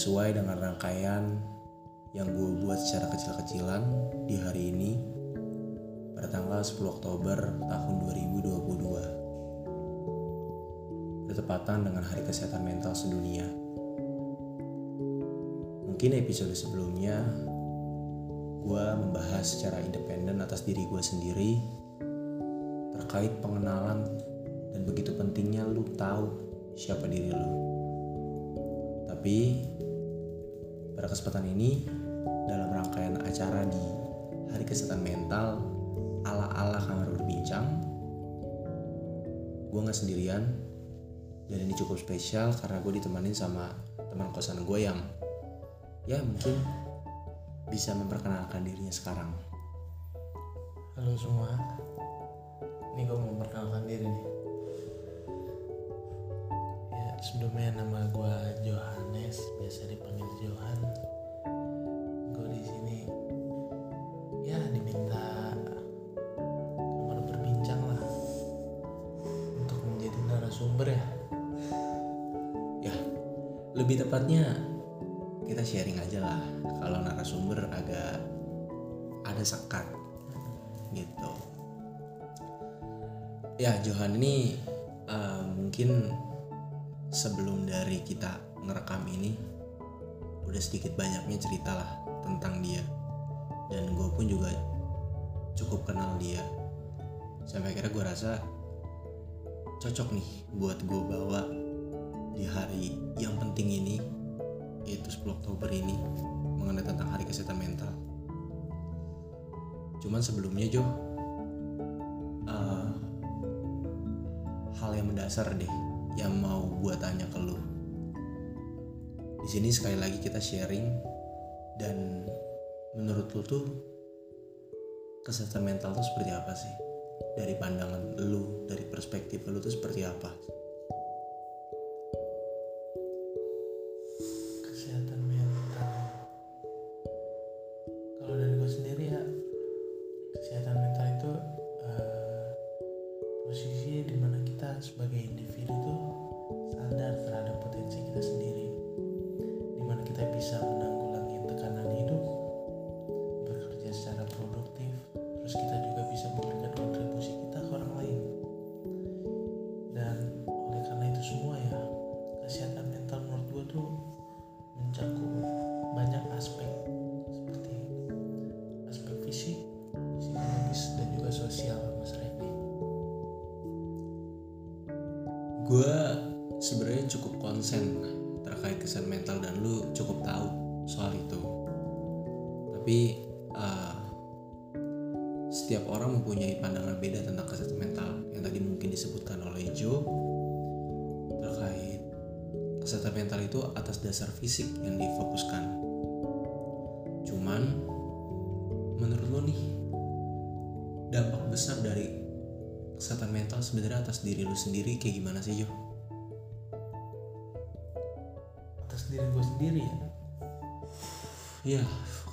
sesuai dengan rangkaian yang gue buat secara kecil-kecilan di hari ini pada tanggal 10 Oktober tahun 2022 bertepatan dengan Hari Kesehatan Mental Sedunia. Mungkin episode sebelumnya gue membahas secara independen atas diri gue sendiri terkait pengenalan dan begitu pentingnya lu tahu siapa diri lu. Tapi pada kesempatan ini dalam rangkaian acara di Hari Kesehatan Mental ala-ala kamar berbincang gue nggak sendirian. Dan ini cukup spesial karena gue ditemanin sama teman kosan gue yang ya mungkin bisa memperkenalkan dirinya sekarang. Halo semua, ini gue mau memperkenalkan diri nih. Ya sebelumnya nama gue Johannes, biasa dipanggil Johan. Gue di sini ya diminta kamar berbincang lah untuk menjadi narasumber ya. ya lebih tepatnya kita sharing aja lah kalau narasumber agak ada sekat gitu ya Johan ini eh, mungkin sebelum dari kita ngerekam ini udah sedikit banyaknya cerita lah tentang dia. Dan gue pun juga cukup kenal dia. Sampai akhirnya gue rasa cocok nih buat gue bawa di hari yang penting ini yaitu 10 Oktober ini mengenai tentang hari kesehatan mental. Cuman sebelumnya Jo eh, hal yang mendasar deh yang mau gue tanya ke lu. Di sini sekali lagi kita sharing dan menurut lu tuh kesehatan mental tuh seperti apa sih? Dari pandangan lu dari perspektif lu tuh seperti apa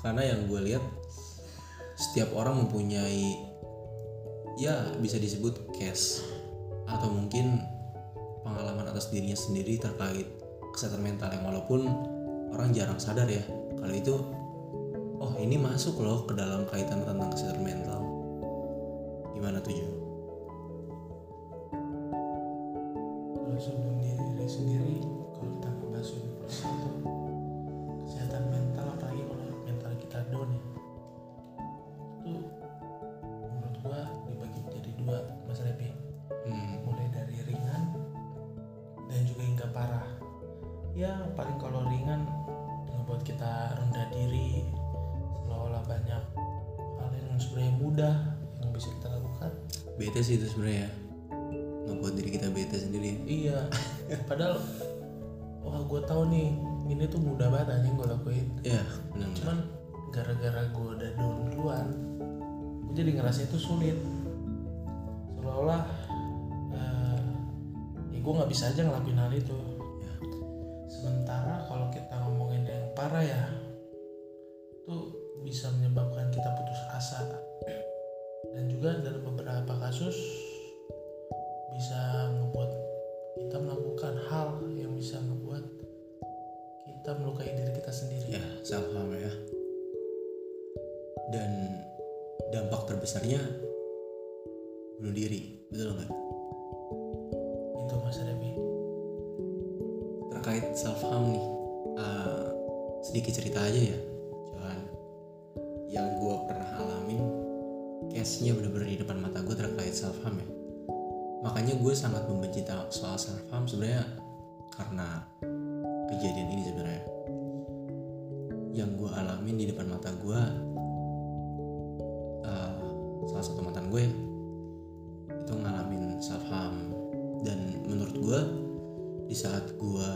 karena yang gue lihat setiap orang mempunyai ya bisa disebut case atau mungkin pengalaman atas dirinya sendiri terkait kesehatan mental yang walaupun orang jarang sadar ya kalau itu oh ini masuk loh ke dalam kaitan tentang kesehatan mental gimana tuh? Bener -bener. cuman gara-gara gue udah down duluan gue jadi ngerasa itu sulit seolah-olah uh, ya gue nggak bisa aja ngelakuin hal itu ya. sementara kalau kita ngomongin yang parah ya itu bisa menyebabkan kita putus asa dan juga dalam beberapa kasus bisa kita melukai diri kita sendiri. Ya self harm ya. Dan dampak terbesarnya bunuh diri betul nggak? Itu mas Revi terkait self harm nih uh, sedikit cerita aja ya Johan. Yang gue pernah alamin case-nya bener-bener di depan mata gue terkait self harm ya. Makanya gue sangat membenci soal self harm sebenarnya karena kejadian ini sebenarnya. Yang gue alamin di depan mata gue uh, salah satu mantan gue itu ngalamin self harm dan menurut gue di saat gue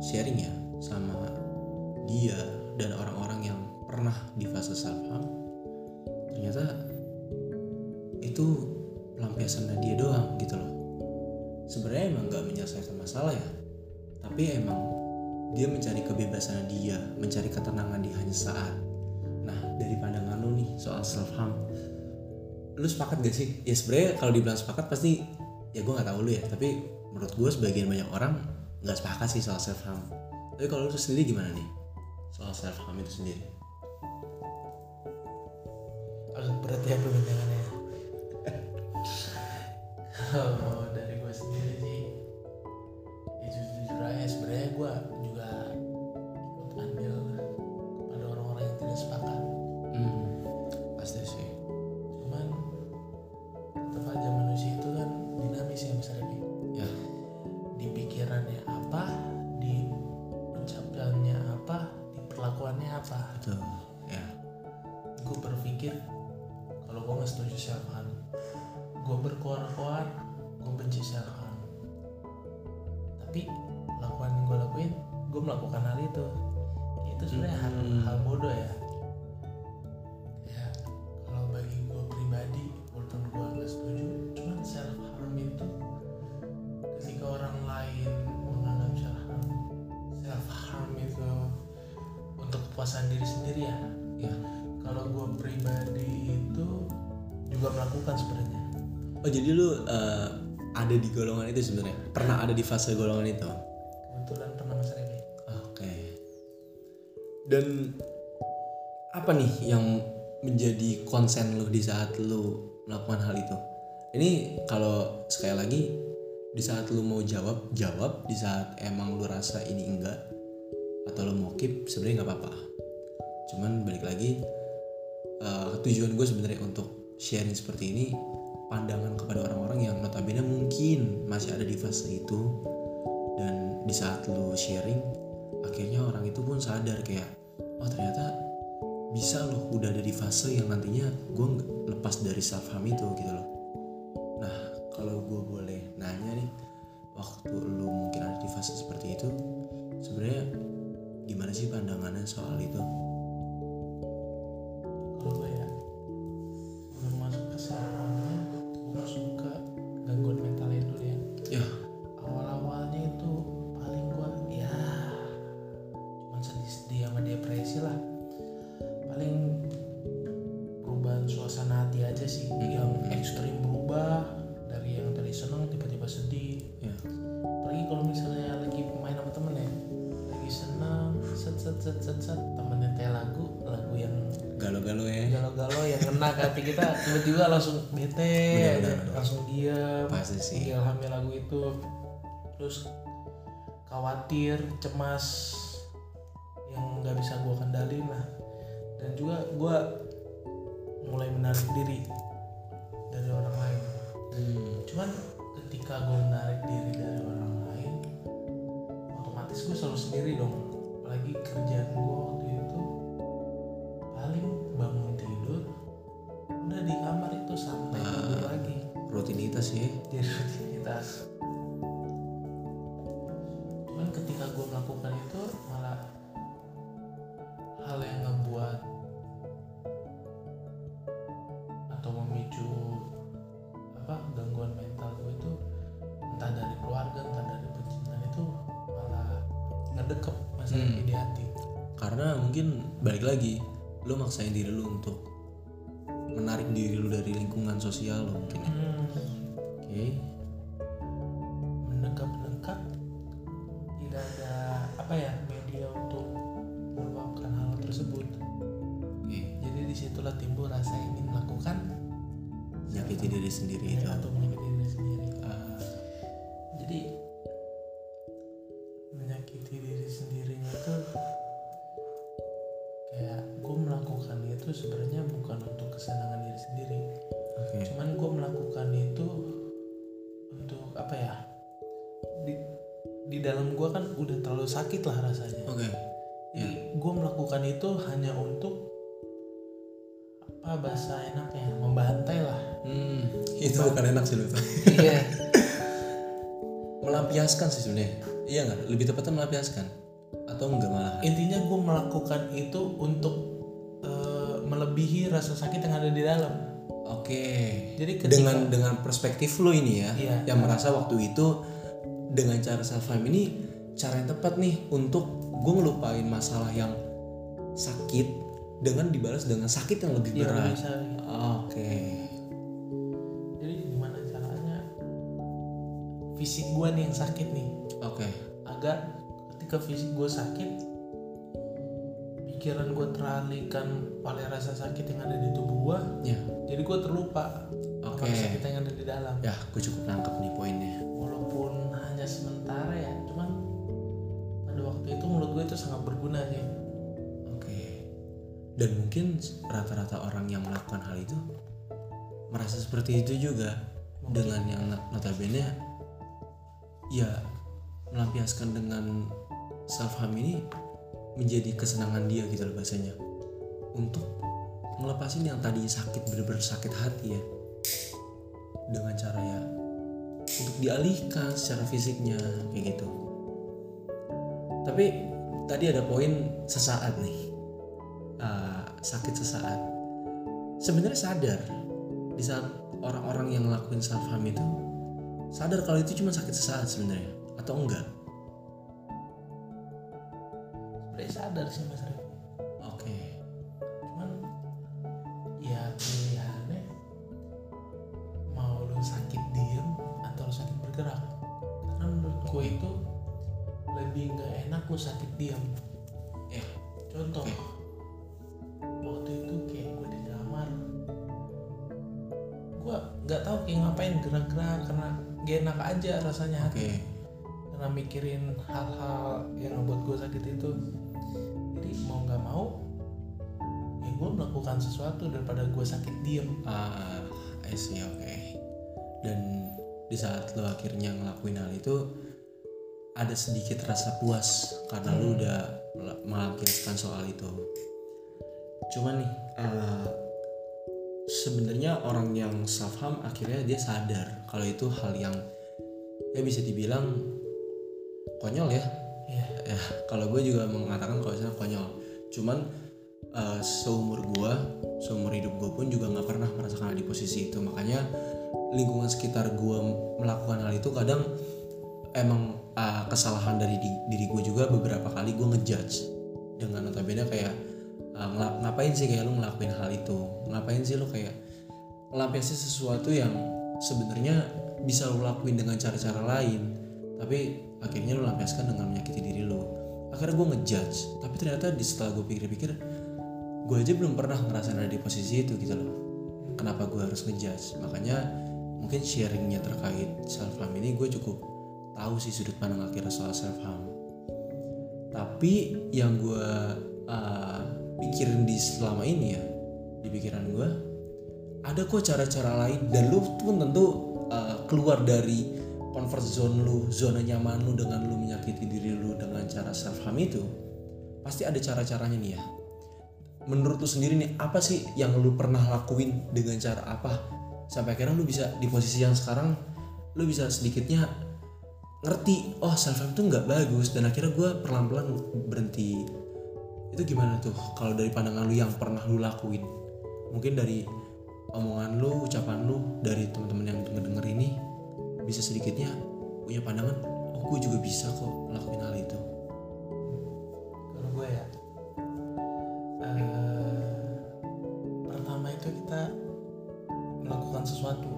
sharing ya sama dia dan orang-orang yang pernah di fase self harm ternyata itu pelampiasannya dia doang gitu loh. Sebenarnya emang nggak menyelesaikan masalah ya tapi emang dia mencari kebebasan dia mencari ketenangan di hanya saat. Nah dari pandangan lu nih soal self harm lu sepakat gak sih? Ya sebenarnya kalau dibilang sepakat pasti ya gue nggak tahu lu ya tapi menurut gue sebagian banyak orang nggak sepakat sih soal self harm tapi kalau lu sendiri gimana nih soal self harm itu sendiri? Agak berat ya perbincangannya fase golongan itu kebetulan pernah mas Remy Oke. Dan apa nih yang menjadi konsen lu di saat lu melakukan hal itu? Ini kalau sekali lagi di saat lu mau jawab jawab, di saat emang lu rasa ini enggak atau lu mau keep sebenarnya nggak apa-apa. Cuman balik lagi eh, tujuan gue sebenarnya untuk sharing seperti ini pandangan kepada orang-orang yang notabene mungkin masih ada di fase itu. Dan di saat lu sharing akhirnya orang itu pun sadar kayak oh ternyata bisa loh udah ada di fase yang nantinya gue lepas dari self harm itu gitu loh. Nah kalau gue terus khawatir cemas yang nggak bisa gue kendalin lah. Dan juga gue mulai menarik diri dari orang lain. Hmm, cuman ketika gue menarik diri dari orang lain otomatis gue selalu sendiri dong. Apalagi kerjaan gue waktu itu. Paling bangun tidur udah di kamar itu sampai Ah. tidur lagi. rutinitas ya jadi rutinitas gue melakukan itu malah hal yang ngebuat atau memicu apa gangguan mental gue itu entah dari keluarga entah dari percintaan itu malah ngedekep masalah Hmm. di hati karena mungkin balik lagi lu maksain diri lu untuk menarik diri lu dari lingkungan sosial lu mungkin ya. Hmm, oke mendekat-mendekat terlalu sakit lah rasanya. Oke jadi gue melakukan itu hanya untuk apa bahasa enaknya membantai lah. Hmm, itu bukan enak sih iya. Melampiaskan sih sebenarnya. Iya nggak? Lebih tepatnya melampiaskan. Atau enggak malah? Intinya gue melakukan itu untuk eh, melebihi rasa sakit yang ada di dalam. Oke. Jadi ketika dengan dengan perspektif lo ini ya Iya. yang merasa waktu itu dengan cara self harm ini cara yang tepat nih untuk gue ngelupain masalah yang sakit dengan dibalas dengan sakit yang lebih ya berat. bisa oke. Jadi gimana caranya fisik gue nih yang sakit nih? Oke. Agar ketika fisik gue sakit pikiran gue teralihkan oleh rasa sakit yang ada di tubuh gue ya. jadi gue terlupa oke. sama sakit yang ada di dalam. Ya gue cukup nangkep nih poinnya itu sangat berguna sih. Oke. Dan mungkin rata-rata orang yang melakukan hal itu merasa seperti itu juga dengan yang not- notabene ya melampiaskan dengan self harm ini menjadi kesenangan dia gitu loh bahasanya. Untuk ngelepasin yang tadinya sakit bener-bener sakit hati ya. Dengan cara ya untuk dialihkan secara fisiknya kayak gitu. Tapi tadi ada poin sesaat nih. Ah, sakit sesaat. Sebenarnya sadar di saat orang-orang yang ngelakuin self harm itu sadar kalau itu cuma sakit sesaat sebenarnya atau enggak? Sebenarnya sadar sih mas aja rasanya. Oke. Hati karena mikirin hal-hal yang ngebuat gue sakit itu. Jadi mau nggak mau ya gue melakukan sesuatu daripada gue sakit diem. Ah I see oke. Dan di saat lo akhirnya ngelakuin hal itu ada sedikit rasa puas karena lo udah mel- melampiaskan soal itu. Cuman nih eh, sebenarnya orang yang self harm akhirnya dia sadar kalau itu hal yang ya bisa dibilang konyol ya. Ya ya kalau gue juga mengatakan kalau misalnya konyol. Cuman eh, seumur gue seumur hidup gue pun juga nggak pernah merasakan di posisi itu. Makanya lingkungan sekitar gue melakukan hal itu kadang emang eh, kesalahan dari di- diri gue juga beberapa kali gue ngejudge. Dengan notabene kayak ngela- ngapain sih kayak lu ngelakuin hal itu? Ngapain sih lu kayak ngelampiasin sesuatu yang sebenarnya bisa lu lakuin dengan cara-cara lain tapi akhirnya lu lampiaskan dengan menyakiti diri lu akhirnya gue ngejudge tapi ternyata di setelah gue pikir-pikir gue aja belum pernah ngerasain ada di posisi itu gitu loh. Kenapa gue harus ngejudge? Makanya mungkin sharingnya terkait self harm ini gue cukup tahu sih sudut pandang akhirnya soal self harm tapi yang gue uh, pikirin di selama ini ya di pikiran gue ada kok cara-cara lain dan lu pun tentu uh, keluar dari comfort zone lu zona nyaman lu dengan lu menyakiti diri lu dengan cara self harm itu pasti ada cara-caranya nih ya. Menurut lu sendiri nih apa sih yang lu pernah lakuin dengan cara apa? Sampai akhirnya lu bisa di posisi yang sekarang lu bisa sedikitnya ngerti oh self harm itu nggak bagus dan akhirnya gue perlahan-lahan berhenti. Itu gimana tuh kalau dari pandangan lu yang pernah lu lakuin? Mungkin dari omongan lu ucapan lu dari teman-teman yang ngedenger ini bisa sedikitnya punya pandangan oh gue juga bisa kok ngelakuin hal itu kalau gue ya uh, pertama itu kita melakukan sesuatu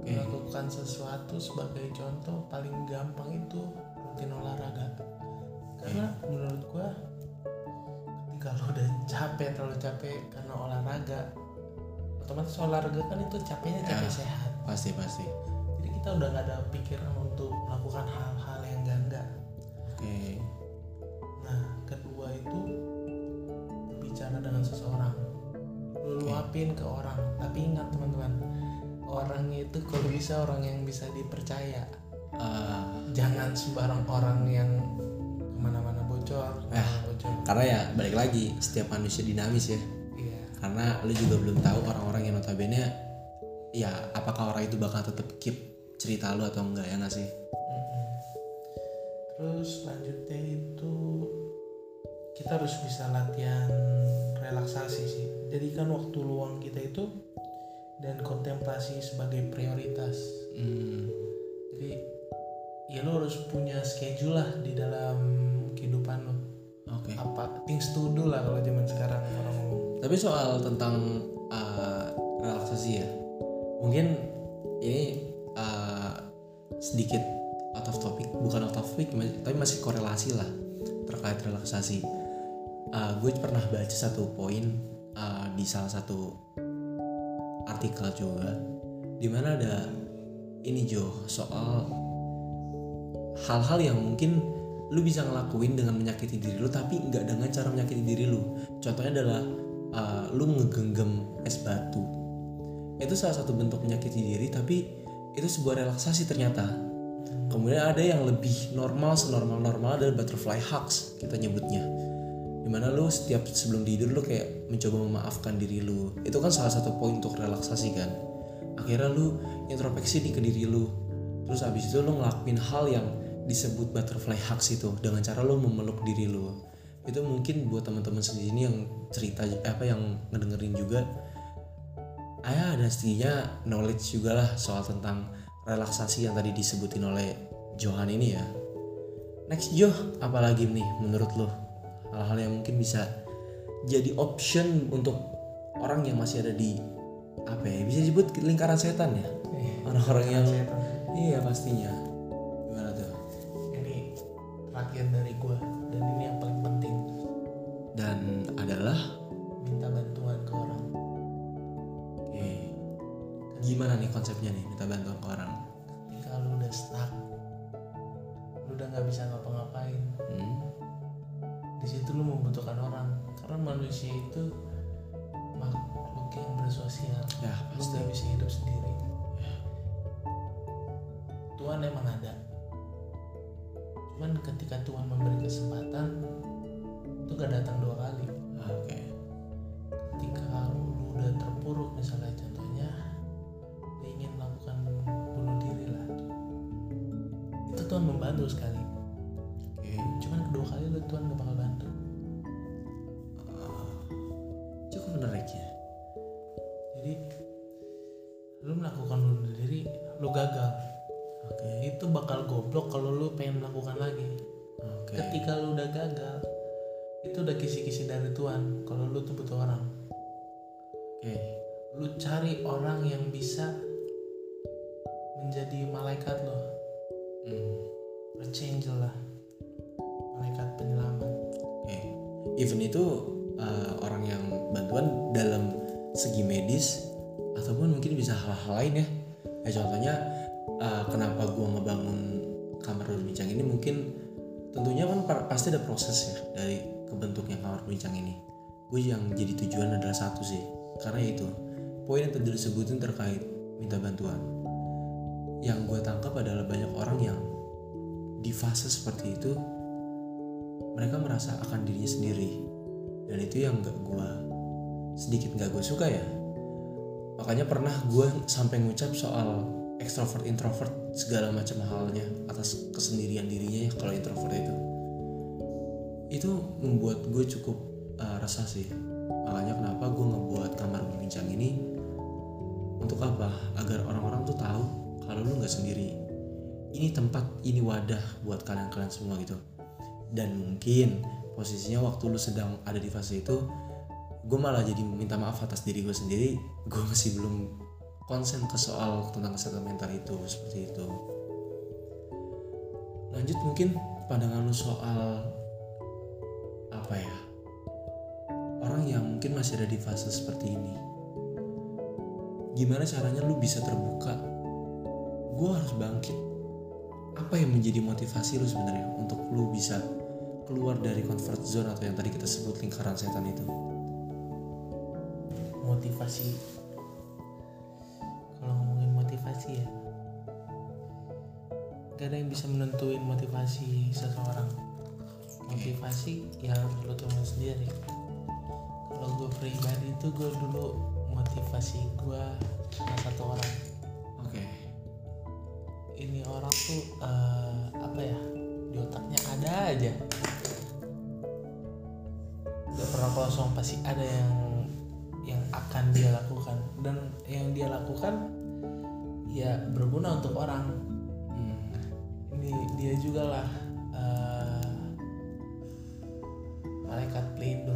okay. melakukan sesuatu sebagai contoh paling gampang itu rutin olahraga karena okay. menurut gue ketika lo udah capek terlalu capek karena olahraga otomatis olahraga kan itu capeknya capek Ya. sehat. pasti pasti. Jadi kita udah gak ada pikiran untuk melakukan hal-hal yang enggak-enggak oke. Nah kedua itu bicara dengan seseorang. Lu luapin ke orang. Tapi ingat teman-teman orangnya itu kalau bisa orang yang bisa dipercaya. Eh, jangan sembarang orang yang ke mana-mana bocor Eh. bocor. karena ya balik lagi setiap manusia dinamis ya karena lu juga belum tahu orang-orang yang notabene ya apakah orang itu bakal tetap keep cerita lu atau enggak ya nggak sih? Mm-mm. terus selanjutnya itu kita harus bisa latihan relaksasi sih. Jadikan waktu luang kita itu dan kontemplasi sebagai prioritas. Hmm, jadi ya lo harus punya schedule lah di dalam kehidupan lo oke. Apa things to do lah kalau zaman sekarang orang tapi soal tentang uh, relaksasi ya mungkin ini uh, sedikit out of topic bukan out of topic tapi masih korelasi lah terkait relaksasi. Uh, gue pernah baca satu poin uh, di salah satu artikel juga di mana ada ini Jo soal hal-hal yang mungkin lu bisa ngelakuin dengan menyakiti diri lu tapi nggak dengan cara menyakiti diri lu. Contohnya adalah uh, lu ngegenggam es batu. Itu salah satu bentuk menyakiti diri tapi itu sebuah relaksasi ternyata. Kemudian ada yang lebih normal senormal normal adalah butterfly hugs kita nyebutnya. Di mana lu setiap sebelum tidur lu kayak mencoba memaafkan diri lu. Itu kan salah satu poin untuk relaksasi kan. Akhirnya lu introspeksi nih ke diri lu. Terus abis itu lu ngelakuin hal yang disebut butterfly hugs itu dengan cara lu memeluk diri lu itu mungkin buat teman-teman sendiri yang cerita apa yang ngedengerin juga. Ayah ada setidaknya knowledge juga lah soal tentang relaksasi yang tadi disebutin oleh Johan ini ya. Next Jo apalagi nih menurut lo? Hal-hal yang mungkin bisa jadi option untuk orang yang masih ada di apa ya bisa disebut lingkaran setan ya? Orang-orang yang Setan. iya pastinya. Gimana tuh? Ini terakhir dari gimana nih konsepnya nih minta bantuan ke orang? Ketika lu udah stuck lu udah nggak bisa ngapa-ngapain. Hmm? di situ lu membutuhkan orang karena manusia itu makhluk yang bersosial. Ya lu pasti. nggak bisa hidup sendiri. Tuhan emang ada. Cuman ketika Tuhan memberi kesempatan itu gak datang dua kali. Ah, oke. Ketika lu udah terpuruk misalnya Tuhan membantu sekali. Oke cuman kedua kali lu Tuhan gak bakal bantu. Cukup menarik ya. Jadi lu melakukan bunuh diri lu gagal. Oke. Itu bakal goblok kalau lu pengen melakukan lagi. Oke. Ketika lu udah gagal itu udah kisi-kisi dari Tuhan kalau lu tuh butuh orang. Oke. Lu cari orang yang bisa menjadi malaikat lo Hmm, archangel lah malaikat penyelamat. Oke. Even itu uh, orang yang bantuan dalam segi medis ataupun mungkin bisa hal-hal lain ya. Ya contohnya uh, kenapa gua ngebangun kamar berbincang ini? Mungkin tentunya kan pa- pasti ada proses ya dari kebentuknya kamar berbincang ini. Gue yang jadi tujuan adalah satu sih karena itu poin yang tadi disebutin terkait minta bantuan. Yang gue tangkap adalah banyak orang yang di fase seperti itu mereka merasa akan dirinya sendiri. Dan itu yang gak gue sedikit gak gue suka ya. Makanya pernah gue sampai ngucap soal extrovert introvert segala macam halnya atas kesendirian dirinya ya kalau introvert itu. Itu membuat gue cukup uh, resah sih. Makanya kenapa gue ngebuat kamar berbincang ini? Untuk apa? Agar orang-orang tuh tahu kalau lu nggak sendiri ini tempat ini wadah buat kalian-kalian semua gitu. Dan mungkin posisinya waktu lu sedang ada di fase itu gue malah jadi minta maaf atas diri gue sendiri. Gue masih belum konsen ke soal tentang kesehatan mental itu seperti itu. Lanjut mungkin pandangan lu soal apa ya? Orang yang mungkin masih ada di fase seperti ini gimana caranya lu bisa terbuka? Gue harus bangkit apa yang menjadi motivasi lu sebenarnya untuk lu bisa keluar dari comfort zone atau yang tadi kita sebut lingkaran setan itu? Motivasi. Kalau ngomongin motivasi ya gak ada yang bisa menentuin motivasi seseorang. Motivasi ya harus lo temuin sendiri. Kalau gue pribadi itu gue dulu motivasi gue salah satu orang tuh eh, apa ya di otaknya ada aja. Gak pernah kosong pasti ada yang yang akan dia lakukan. Dan yang dia lakukan ya berguna untuk orang. Hmm, ini dia juga lah eh, malaikat pelindung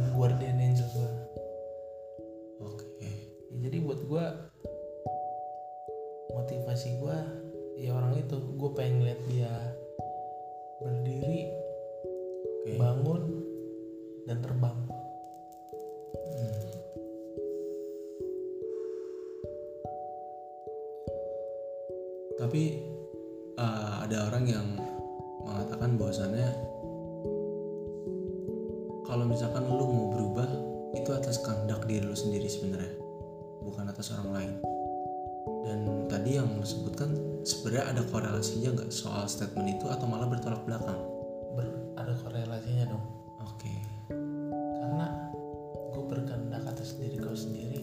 statement itu atau malah bertolak belakang? Ber- ada korelasinya dong. Oke. Karena gue berkehendak atas diri gue sendiri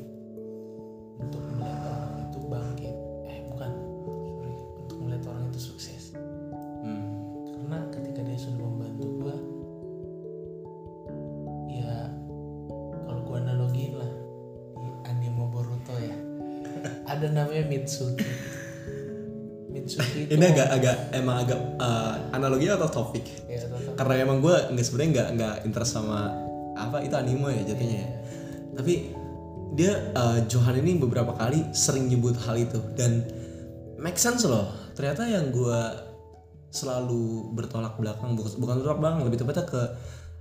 untuk melihat orang itu bangkit. Eh bukan. Sorry. Untuk melihat orang itu sukses. Hmm. karena ketika dia sudah membantu gue ya kalau gue analogiin lah di anime Boruto ya. Ada namanya Mitsuki itu ini agak agak emang agak uh, analogi atau topik? Ya karena emang gue nggak sebenarnya nggak nggak interest sama apa itu anime ya jatuhnya ya. tapi dia uh, Johan ini beberapa kali sering nyebut hal itu dan make sense loh. Ternyata yang gue selalu bertolak belakang bukan bukan bertolak belakang lebih tepatnya ke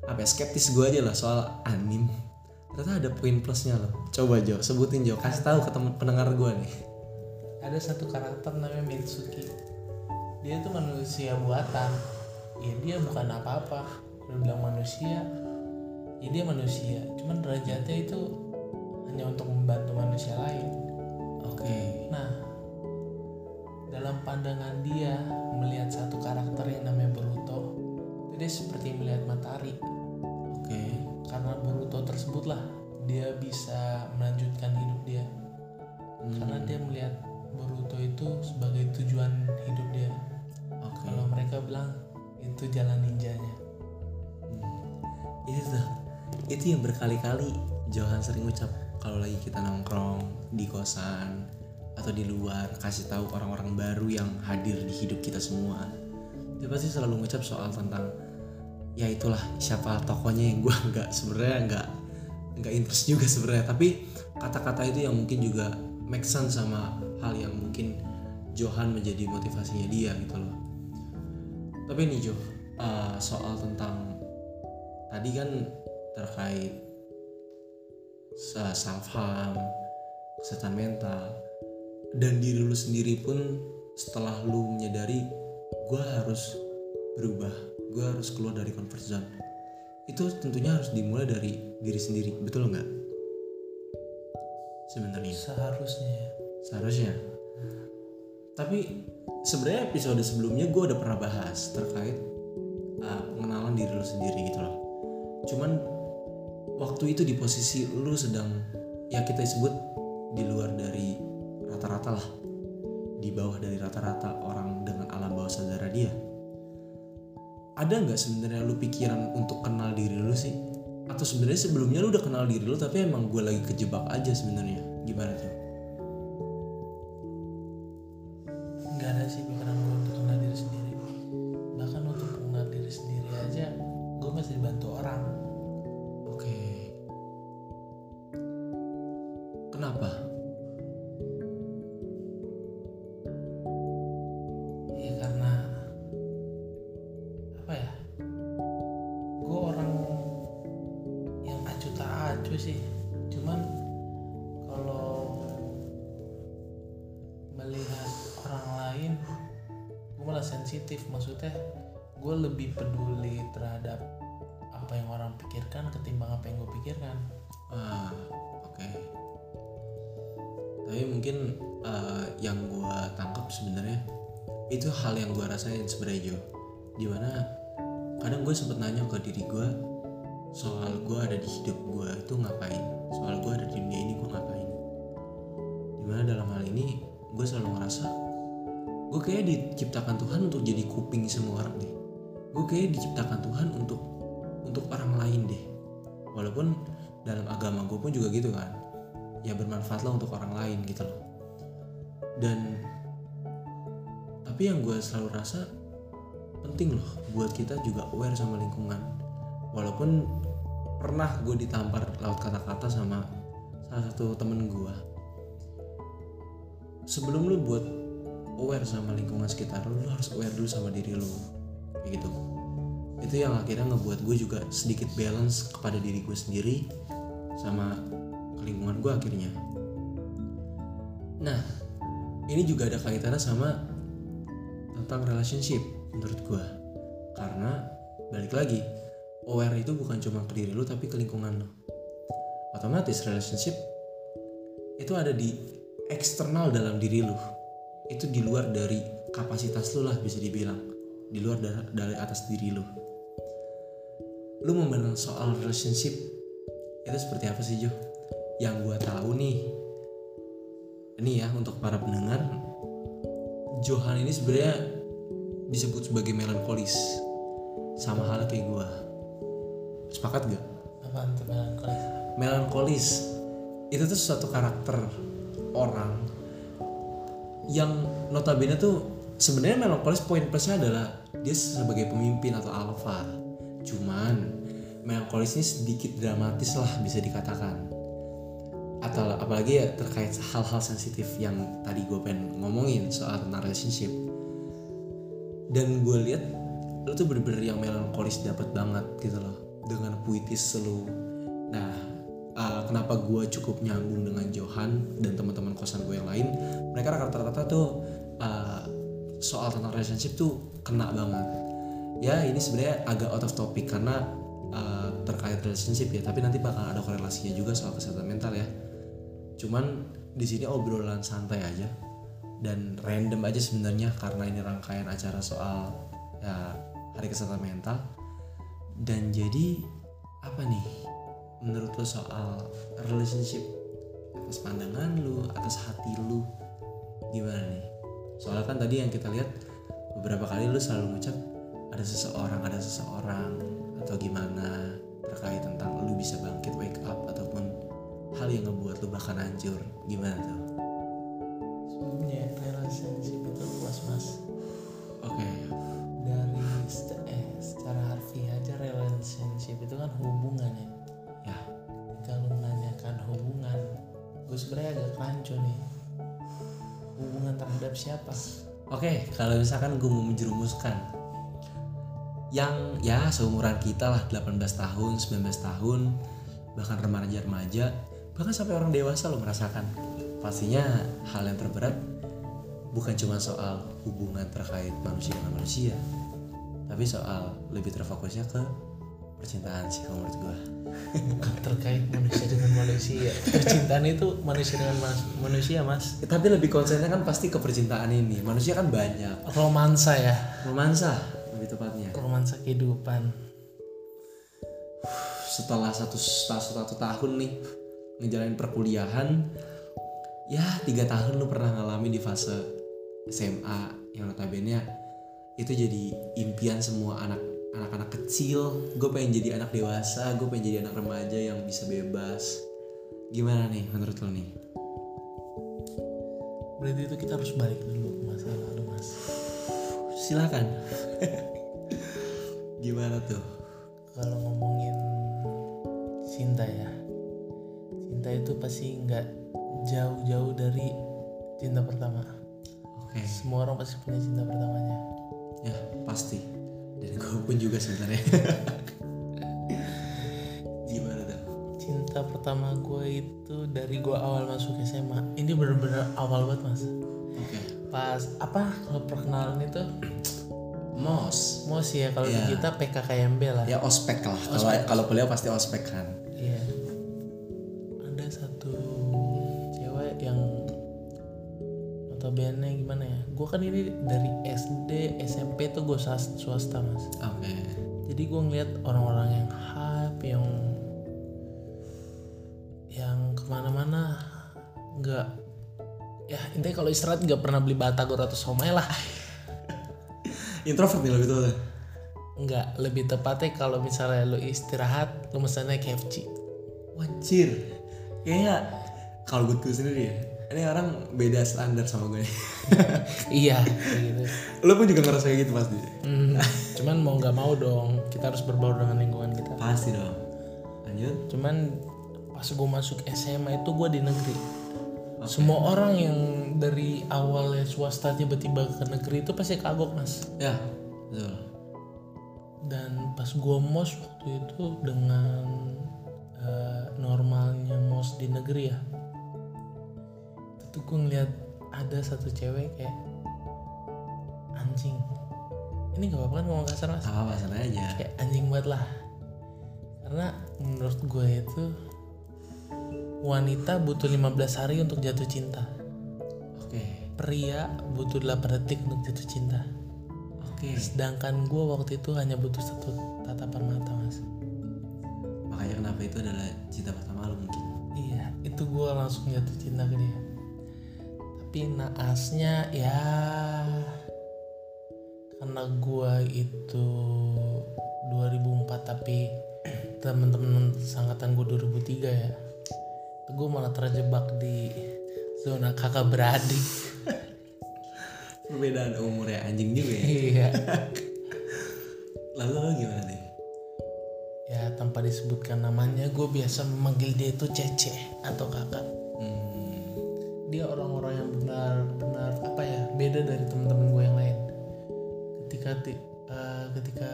apa ya, skeptis gue aja lah soal anim ternyata ada poin plusnya loh. Coba Jo sebutin Jo kasih tahu ke temen pendengar gue nih ada satu karakter namanya Mitsuki. Dia itu manusia buatan. Ya dia bukan apa-apa. Udah bilang manusia ya dia manusia. Cuman derajatnya itu hanya untuk membantu manusia lain. Oke. Nah dalam pandangan dia melihat satu karakter yang namanya Boruto itu dia seperti melihat matahari. Oke. Karena Boruto tersebutlah dia bisa melanjutkan hidup dia. Hmm, karena dia melihat Boruto itu sebagai tujuan hidup dia. Oke. Kalau mereka bilang itu jalan ninjanya. Itu tuh itu yang berkali-kali Johan sering ucap kalau lagi kita nongkrong di kosan atau di luar kasih tahu orang-orang baru yang hadir di hidup kita semua. Dia pasti selalu ngucap soal tentang ya itulah siapa tokonya yang gue nggak sebenarnya nggak nggak interest juga sebenarnya. Tapi kata-kata itu yang mungkin juga make sama hal yang mungkin Johan menjadi motivasinya dia gitu loh tapi nih Jo uh, soal tentang tadi kan terkait self harm, kesehatan mental dan diri lu sendiri pun setelah lu menyadari gue harus berubah, gue harus keluar dari comfort zone. Itu tentunya harus dimulai dari diri sendiri, betul nggak? Sebenarnya seharusnya ya. seharusnya. Tapi sebenarnya episode sebelumnya gue udah pernah bahas terkait uh, pengenalan diri lu sendiri gitu loh. Cuman waktu itu di posisi lu sedang ya kita sebut di luar dari rata-rata lah di bawah dari rata-rata orang dengan alam bawah sadar dia ada nggak sebenarnya lu pikiran untuk kenal diri lu sih atau sebenarnya sebelumnya lu udah kenal diri lu tapi emang gue lagi kejebak aja sebenarnya. Gimana tuh balance kepada diri gue sendiri sama lingkungan gue akhirnya. Nah ini juga ada kaitannya sama tentang relationship menurut gue. Karena balik lagi aware itu bukan cuma ke diri lu tapi ke lingkungan lu. Otomatis relationship itu ada di eksternal dalam diri lu. Itu di luar dari kapasitas lu lah bisa dibilang. Di luar dari atas diri lu lu memandang soal relationship itu seperti apa sih Jo? Yang gue tahu nih, ini ya untuk para pendengar, Johan ini sebenarnya disebut sebagai melankolis, sama halnya kayak gue. Sepakat gak? apaan tuh melankolis Melankolis itu tuh suatu karakter orang yang notabene tuh sebenarnya melankolis poin plusnya adalah dia sebagai pemimpin atau alpha. Cuman melankolis ini sedikit dramatis lah bisa dikatakan. Atau apalagi ya terkait hal-hal sensitif yang tadi gue pengen ngomongin soal tentang relationship. Dan gue lihat lu tuh bener-bener yang melankolis dapat banget gitu loh dengan puitis lu. Nah uh, kenapa gue cukup nyambung dengan Johan dan teman-teman kosan gue yang lain? Mereka rata-rata tuh uh, soal tentang relationship tuh kena banget. Ya ini sebenarnya agak out of topic karena uh, terkait relationship ya tapi nanti bakal ada korelasinya juga soal kesehatan mental ya. Cuman di sini obrolan santai aja dan random aja sebenarnya karena ini rangkaian acara soal ya hari kesehatan mental. Dan jadi apa nih menurut lo soal relationship atas pandangan lu atas hati lu gimana nih? Soalnya kan tadi yang kita lihat beberapa kali lu selalu ngucap ada seseorang ada seseorang atau gimana terkait tentang lu bisa bangkit wake up ataupun hal yang ngebuat lu bahkan hancur gimana tuh? Sebenarnya relationship itu luas mas oke. Dari st- eh, secara harfiah aja relationship itu kan hubungan ya. Ya. Kalau menanyakan hubungan gue sebenarnya agak rancu nih. Hubungan terhadap siapa? Oke, kalau misalkan gue mau menjerumuskan yang ya seumuran kita lah 18 tahun, 19 tahun, bahkan remaja-remaja, bahkan sampai orang dewasa lo merasakan. Pastinya hal yang terberat bukan cuma soal hubungan terkait manusia dengan manusia, tapi soal lebih terfokusnya ke percintaan sih kalau menurut gue. bukan terkait manusia dengan manusia percintaan itu manusia dengan mas- manusia mas Tapi lebih konsennya kan pasti ke percintaan ini. Manusia kan banyak, romansa ya romansa romansa kehidupan. Setelah satu satu, satu tahun nih ngejalanin perkuliahan ya tiga tahun lu pernah ngalamin di fase SMA yang notabene itu jadi impian semua anak anak-anak kecil. Gue pengen jadi anak dewasa gue pengen jadi anak remaja yang bisa bebas. Gimana nih menurut lo nih? Berarti itu kita harus balik dulu ke masa lalu mas. Silakan gimana tuh kalau ngomongin cinta ya cinta itu pasti nggak jauh-jauh dari cinta pertama oke Oke. semua orang pasti punya cinta pertamanya Ya pasti. Dan gue pun juga sebenarnya. Gimana tuh? cinta pertama gue itu dari gue awal masuk SMA ini bener-bener awal banget mas Oke. pas apa kalau perkenalan itu Mos. sih ya kalau Iya. di kita PKKMB lah Ya ospek lah. Kalau kalau kuliah pasti ospek kan. Iya. Ada satu cewek yang notabene gimana ya? Gue kan ini dari SD, SMP tuh gue swasta mas. Oke. Jadi gue ngeliat orang-orang yang hype, yang yang ke mana-mana nggak ya intinya kalau istirahat nggak pernah beli batagor atau somai lah Introvert nih lo gitu tuh. nggak lebih tepatnya kalau misalnya lu istirahat lu mesennya KFC Wajir. Kayaknya kalau gue sendiri ya. Ini orang beda standar sama gue. iya gitu lo pun juga ngerasa kayak gitu pasti. Hmm, cuman mau nggak mau dong kita harus berbaur dengan lingkungan kita Pasti dong. Lanjut. cuman pas gue masuk SMA itu gue di negeri semua orang yang dari awalnya swasta tiba-tiba ke negeri itu pasti kagok mas Ya. Betul. dan pas gue mos waktu itu dengan eh, normalnya mos di negeri ya itu gue ngeliat ada satu cewek kayak anjing ini gak apa-apa kan ngomong kasar mas Apa sana aja. kayak anjing banget lah karena menurut gue itu wanita butuh 15 hari untuk jatuh cinta Oke. pria butuh 8 detik untuk jatuh cinta Oke. sedangkan gue waktu itu hanya butuh satu tatapan mata mas Makanya kenapa itu adalah cinta pertama lo mungkin. iya itu gue langsung jatuh cinta ke dia tapi naasnya ya karena gue itu 2004 tapi teman-teman sangkatan gue 2003 ya gue malah terjebak di zona kakak beradik Perbedaan umur ya anjing juga ya. iya Lalu gimana nih? ya tanpa disebutkan namanya gue biasa memanggil dia itu cece atau kakak Hmm. dia orang-orang yang benar-benar apa ya beda dari teman-teman gue yang lain ketika ti- eh, ketika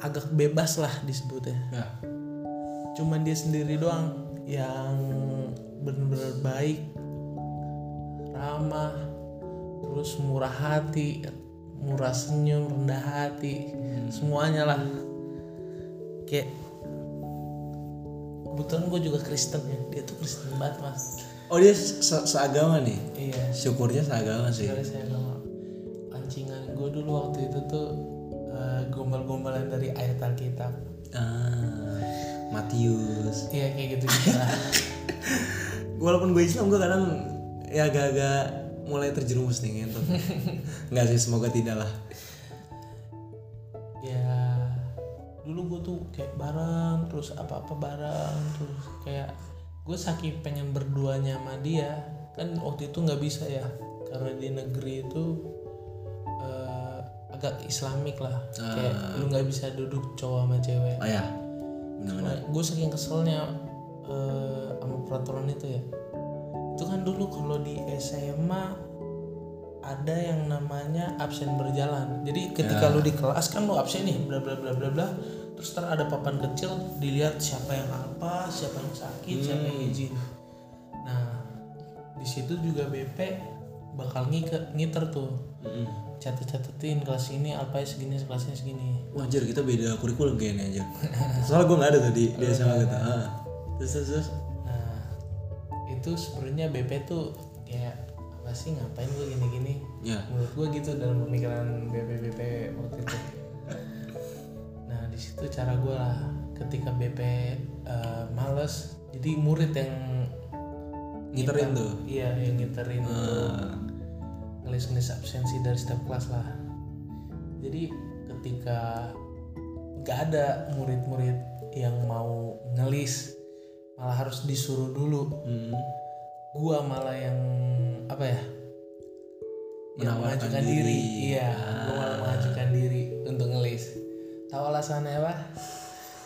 agak bebas lah disebutnya Ya. cuman dia sendiri doang yang benar-benar baik ramah terus murah hati murah senyum rendah hati semuanya lah kayak kebetulan gue juga Kristen ya dia tuh Kristen banget mas Oh dia se seagama nih. iya Syukurnya seagama sih. saya sama pancingan gue dulu waktu itu tuh gombal-gombalan dari ayat Alkitab Ah, Matius. iya kayak gitu gitu lah Walaupun gue Islam gue kadang ya agak-agak mulai terjerumus nih ngentot. Enggak sih semoga tidak lah. ya dulu gue tuh kayak bareng terus apa-apa bareng terus kayak gue saking pengen berduanya sama dia kan waktu itu nggak bisa ya karena di negeri itu agak islamik lah. Kayak lu nggak bisa duduk cowok sama cewek. Oh ya. Benar-benar. gue saking keselnya eh, sama peraturan itu ya. Itu kan dulu kalau di SMA ada yang namanya absen berjalan. Jadi ketika lu di kelas kan lu absen nih bla bla bla bla bla. Terus ntar ada papan kecil dilihat siapa yang apa siapa yang sakit siapa yang izin. Nah di situ juga BP bakal ngiter tuh. Mm-mm. Catet-catetin kelas ini alpha segini kelasnya segini Wajar kita beda kurikulum kayaknya aja. Soalnya gue nggak ada tuh di di SMA gitu. Ah. Terus terus terus. Nah, itu sebenarnya BP tuh kayak apa sih ngapain gue gini-gini? Ya. Menurut gue gitu dalam pemikiran BP BP waktu itu. Nah, di situ cara gue lah ketika BP eh, males, jadi murid yang Ngiterin tuh. Iya, yang ngiterin Ah. Ngelis-ngelis absensi dari setiap kelas lah. Jadi ketika gak ada murid-murid yang mau ngelis, malah harus disuruh dulu. Hmm. Gua malah yang apa ya? Yang mengajukan diri. diri. Iya, gua malah Ah. mengajukan diri untuk ngelis. Tahu alasannya apa?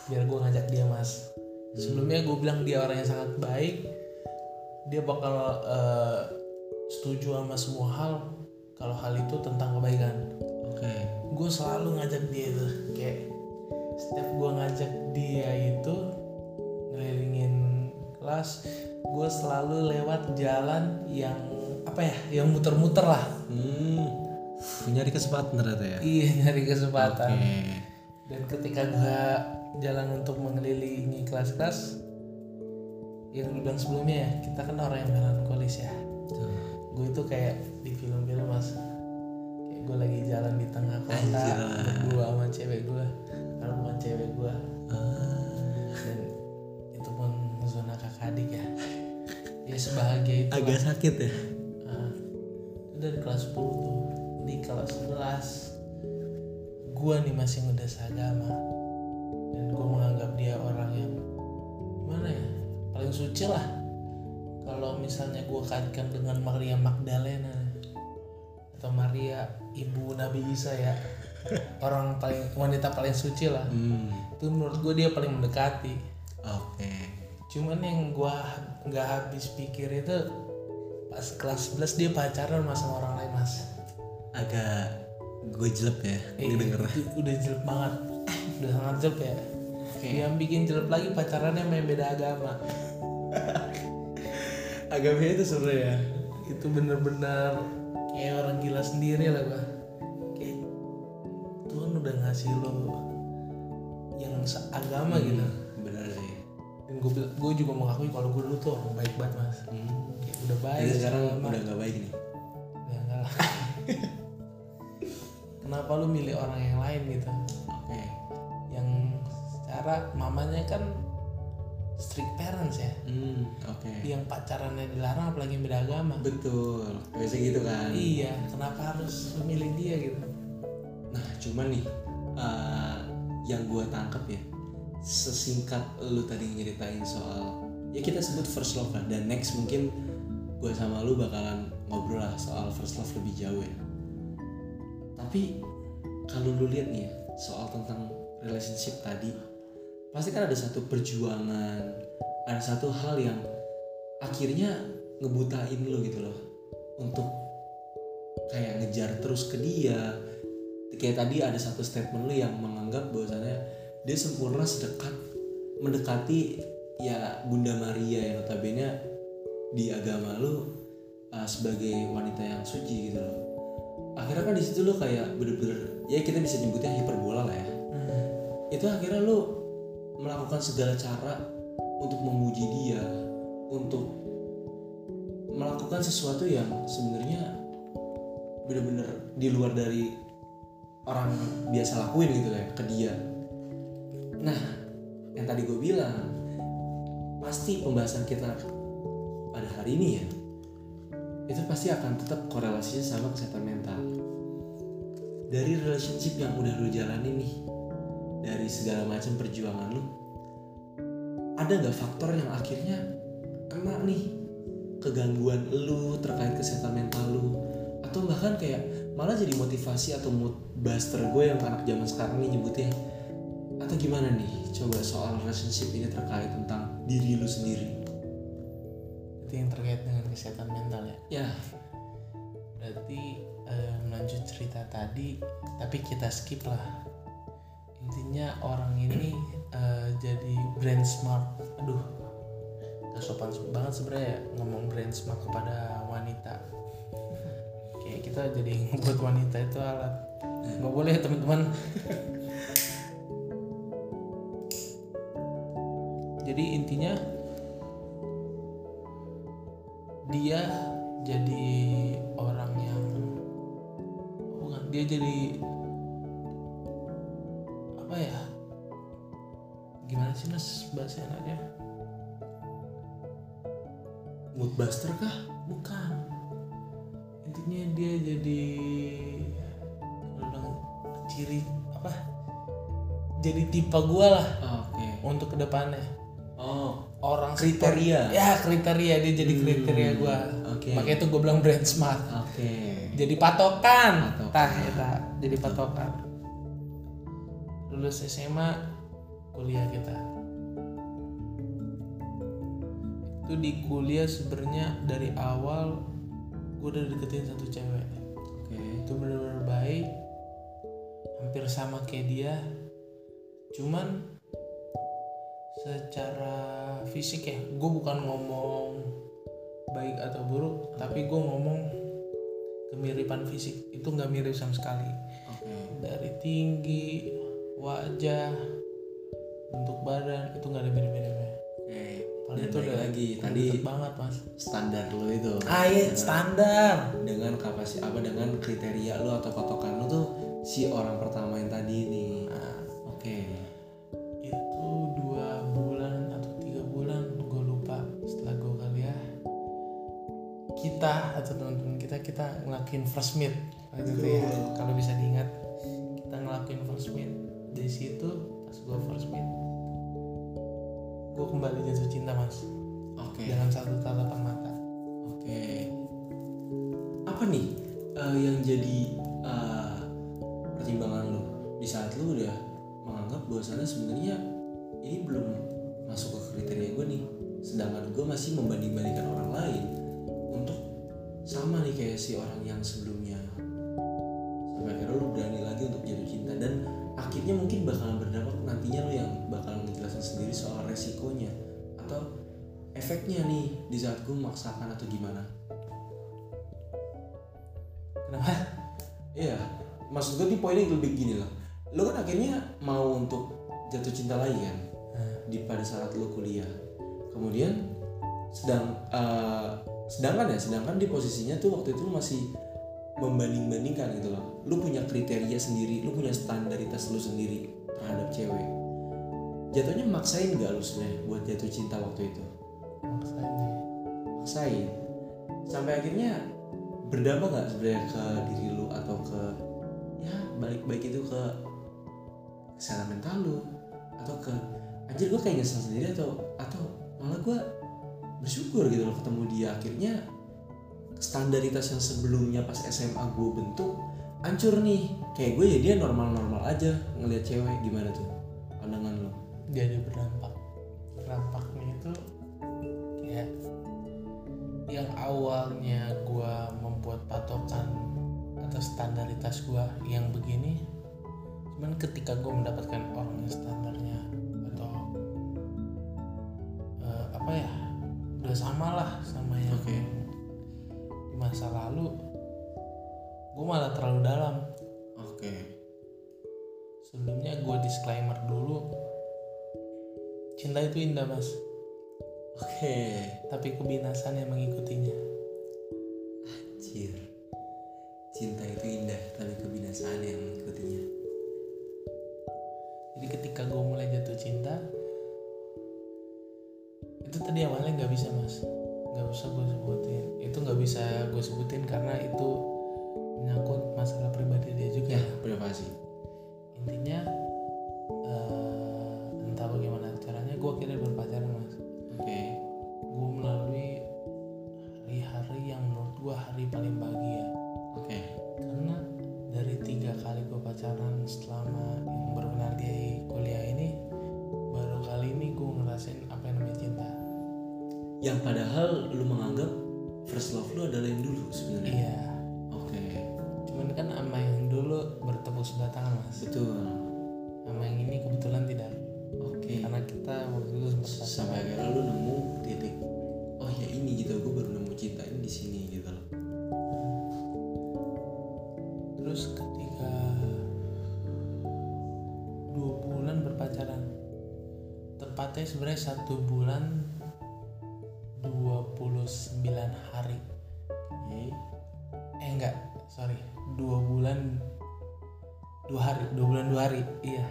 Biar gua ngajak dia mas. sebelumnya gue bilang dia orang yang sangat baik dia bakal eh, setuju sama semua hal kalau hal itu tentang kebaikan. Oke. Gue selalu ngajak dia itu. Kayak setiap gue ngajak dia itu ngelilingin kelas gue selalu lewat jalan yang apa ya yang muter-muter lah. Hmm. Nyari kesempatan ternyata ya? Iya nyari kesempatan. Oke. Dan ketika gue jalan untuk mengelilingi kelas-kelas yang lu bilang sebelumnya ya kita kan orang yang melankolis ya. Tuh. Gue itu kayak di film-film mas kayak gue lagi jalan di tengah kota berdua sama cewek gue kalau bukan cewek gue Ah, dan itu pun zona kakak adik ya. Ya sebahagia itu. Agak sakit ya? Nah, itu dari kelas 10 tuh. Di kelas 11 gua nih masih muda seagama. Dan gua menganggap dia orang yang gimana ya paling suci lah kalau misalnya gua kaitkan dengan Maria Magdalena atau Maria ibu Nabi Isa ya orang paling wanita paling suci lah. Hmm. Itu menurut gua dia paling mendekati. Oke. Cuman yang gua nggak habis pikir itu pas kelas 11 dia pacaran sama sama orang lain mas. Agak gue jelek ya Eh, ini denger itu udah jelek banget. Udah sangat jelek ya. Yang bikin jelek lagi pacarannya main beda agama agamanya itu seru ya itu bener-bener kayak orang gila sendiri lah gua kayak Tuhan udah ngasih lo yang seagama gitu bener sih dan gue gue juga mengakui kalau gue dulu tuh orang baik banget mas hmm. kayak udah baik Jadi sekarang seagama. udah gak baik nih Ya enggak lah. Kenapa lu milih orang yang lain gitu? oke Yang secara mamanya kan strict parents ya. hmm oke Yang pacarannya dilarang apalagi yang beda agama. betul biasa gitu kan Iya, kenapa harus lu milih dia gitu? nah cuman nih eh, yang gue tangkep ya sesingkat lu tadi nyeritain soal ya kita sebut first love lah dan next mungkin gue sama lu bakalan ngobrol lah soal first love lebih jauh ya tapi kalau lu lihat nih ya soal tentang relationship tadi pasti kan ada satu perjuangan ada satu hal yang akhirnya ngebutain lu gitu loh. Untuk kayak ngejar terus ke dia. Kayak tadi ada satu statement lu yang menganggap bahwasannya dia sempurna sedekat mendekati ya Bunda Maria yang notabene di agama lu uh, sebagai wanita yang suci gitu loh. Akhirnya kan di situ lu kayak bener-bener ya kita bisa nyebutnya hiperbola lah ya. Itu akhirnya lu melakukan segala cara untuk memuji dia untuk melakukan sesuatu yang sebenarnya bener-bener di luar dari orang biasa lakuin gitu ya ke dia. Nah yang tadi gue bilang pasti pembahasan kita pada hari ini ya itu pasti akan tetap korelasinya sama kesehatan mental. Dari relationship yang udah lu jalanin nih dari segala macam perjuangan lu ada nggak faktor yang akhirnya kena nih? Kegangguan lu terkait kesehatan mental lu atau bahkan kayak malah jadi motivasi atau mood buster gue yang anak zaman sekarang nih nyebutnya? Atau gimana nih? Coba soal relationship ini terkait tentang diri lu sendiri. Itu yang terkait dengan kesehatan mental ya. ya. Berarti eh, melanjut cerita tadi, tapi kita skip lah. Intinya orang ini eh, jadi brand smart. Aduh, gak sopan banget sebenarnya ya ngomong brand smart kepada wanita. Kayak kita jadi ngebuat wanita itu alat. Nggak boleh teman-teman. jadi intinya dia enaknya mood buster kah? Bukan. Intinya dia jadi kalau bilang ciri apa? Jadi tipe gua lah oke. untuk ke depannya. Oh orang Kriteria. ya kriteria dia jadi kriteria gua. oke. makanya itu gue bilang brand smart. Oke. Jadi patokan. Patokan. tah ya tah. jadi patokan. Lulus SMA kuliah kita itu di kuliah sebenarnya dari awal gue udah deketin satu cewek. Oke. Itu bener-bener baik hampir sama kayak dia. Cuman secara fisik ya gue bukan ngomong baik atau buruk tapi gue ngomong kemiripan fisik. Itu nggak mirip sama sekali. Oke. Dari tinggi wajah bentuk badan itu nggak ada mirip-miripnya dan itu udah lagi udah tadi banget mas. standar lo itu. Ah iya standar. dengan kapasitas apa dengan kriteria lo atau patokan lo tuh si orang pertama yang tadi ini. Nah, oke. Itu dua bulan atau tiga bulan gue lupa setelah gue kuliah. Kita atau teman-teman kita kita ngelakuin first meet. Waktu itu ya kalau bisa diingat kita ngelakuin first meet. Di situ pas gue first meet gue kembali jatuh cinta mas. Oke. Dengan satu tatapan mata. Oke. Apa nih eh, yang jadi eh, pertimbangan lo di saat lo udah menganggap bahwasannya sebenarnya ini belum masuk ke kriteria gue nih. Sedangkan gue masih membanding-bandingkan orang lain untuk sama nih kayak si orang yang sebelumnya. Sampai akhirnya lo berani lagi untuk jatuh cinta dan akhirnya mungkin bakalan berdampak resikonya atau efeknya nih di saat gue memaksakan atau gimana kenapa Iya, maksud gue di poinnya lebih gini lah. Lo kan akhirnya mau untuk jatuh cinta lagi kan Nah, di pada saat lo kuliah. Kemudian sedang eh, sedangkan ya, sedangkan di posisinya tuh waktu itu masih membanding-bandingkan gitu loh. Lo punya kriteria sendiri, lo punya standaritas lo sendiri terhadap cewek. Jatuhnya maksain gak lo sebenarnya buat jatuh cinta waktu itu? maksain deh Maksain. Sampai akhirnya berdampak nggak sebenarnya ke diri lu atau ke ya balik-balik itu ke kesehatan mental lu? Atau ke anjir gue kayak nyesel sendiri atau atau malah gue bersyukur gitu loh ketemu dia. Akhirnya standaritas yang sebelumnya pas SMA gue bentuk hancur nih. Kayak gue ya dia normal-normal aja ngelihat cewek. Gimana tuh pandangan lo jadi berdampak. Dampaknya itu kayak yang awalnya gua membuat patokan atau standaritas gua yang begini cuman ketika gua mendapatkan orang yang standarnya atau eh, apa ya udah sama lah sama yang Oke. di masa lalu gua malah terlalu dalam. Oke. Sebelumnya gua disclaimer dulu cinta itu indah mas oke tapi kebinasan yang mengikutinya. Anjir. Cinta itu indah, tapi kebinasaan yang mengikutinya. Jadi ketika gue mulai jatuh cinta, itu tadi awalnya nggak bisa mas, nggak usah gue sebutin. Itu nggak bisa gue sebutin karena itu menyangkut masalah pribadi dia juga. Ya, privasi. Intinya eh, padahal lu menganggap first love lu adalah yang dulu sebenarnya. iya Oke. cuman kan sama yang dulu bertepuk sebelah tangan mas Betul. sama yang ini kebetulan tidak Oke. karena kita waktu itu sempat. Sampai akhirnya lu nemu titik oh ya ini gitu gue baru nemu cinta ini di sini gitu loh. terus ketika dua bulan berpacaran tepatnya sebenarnya satu bulan hari iya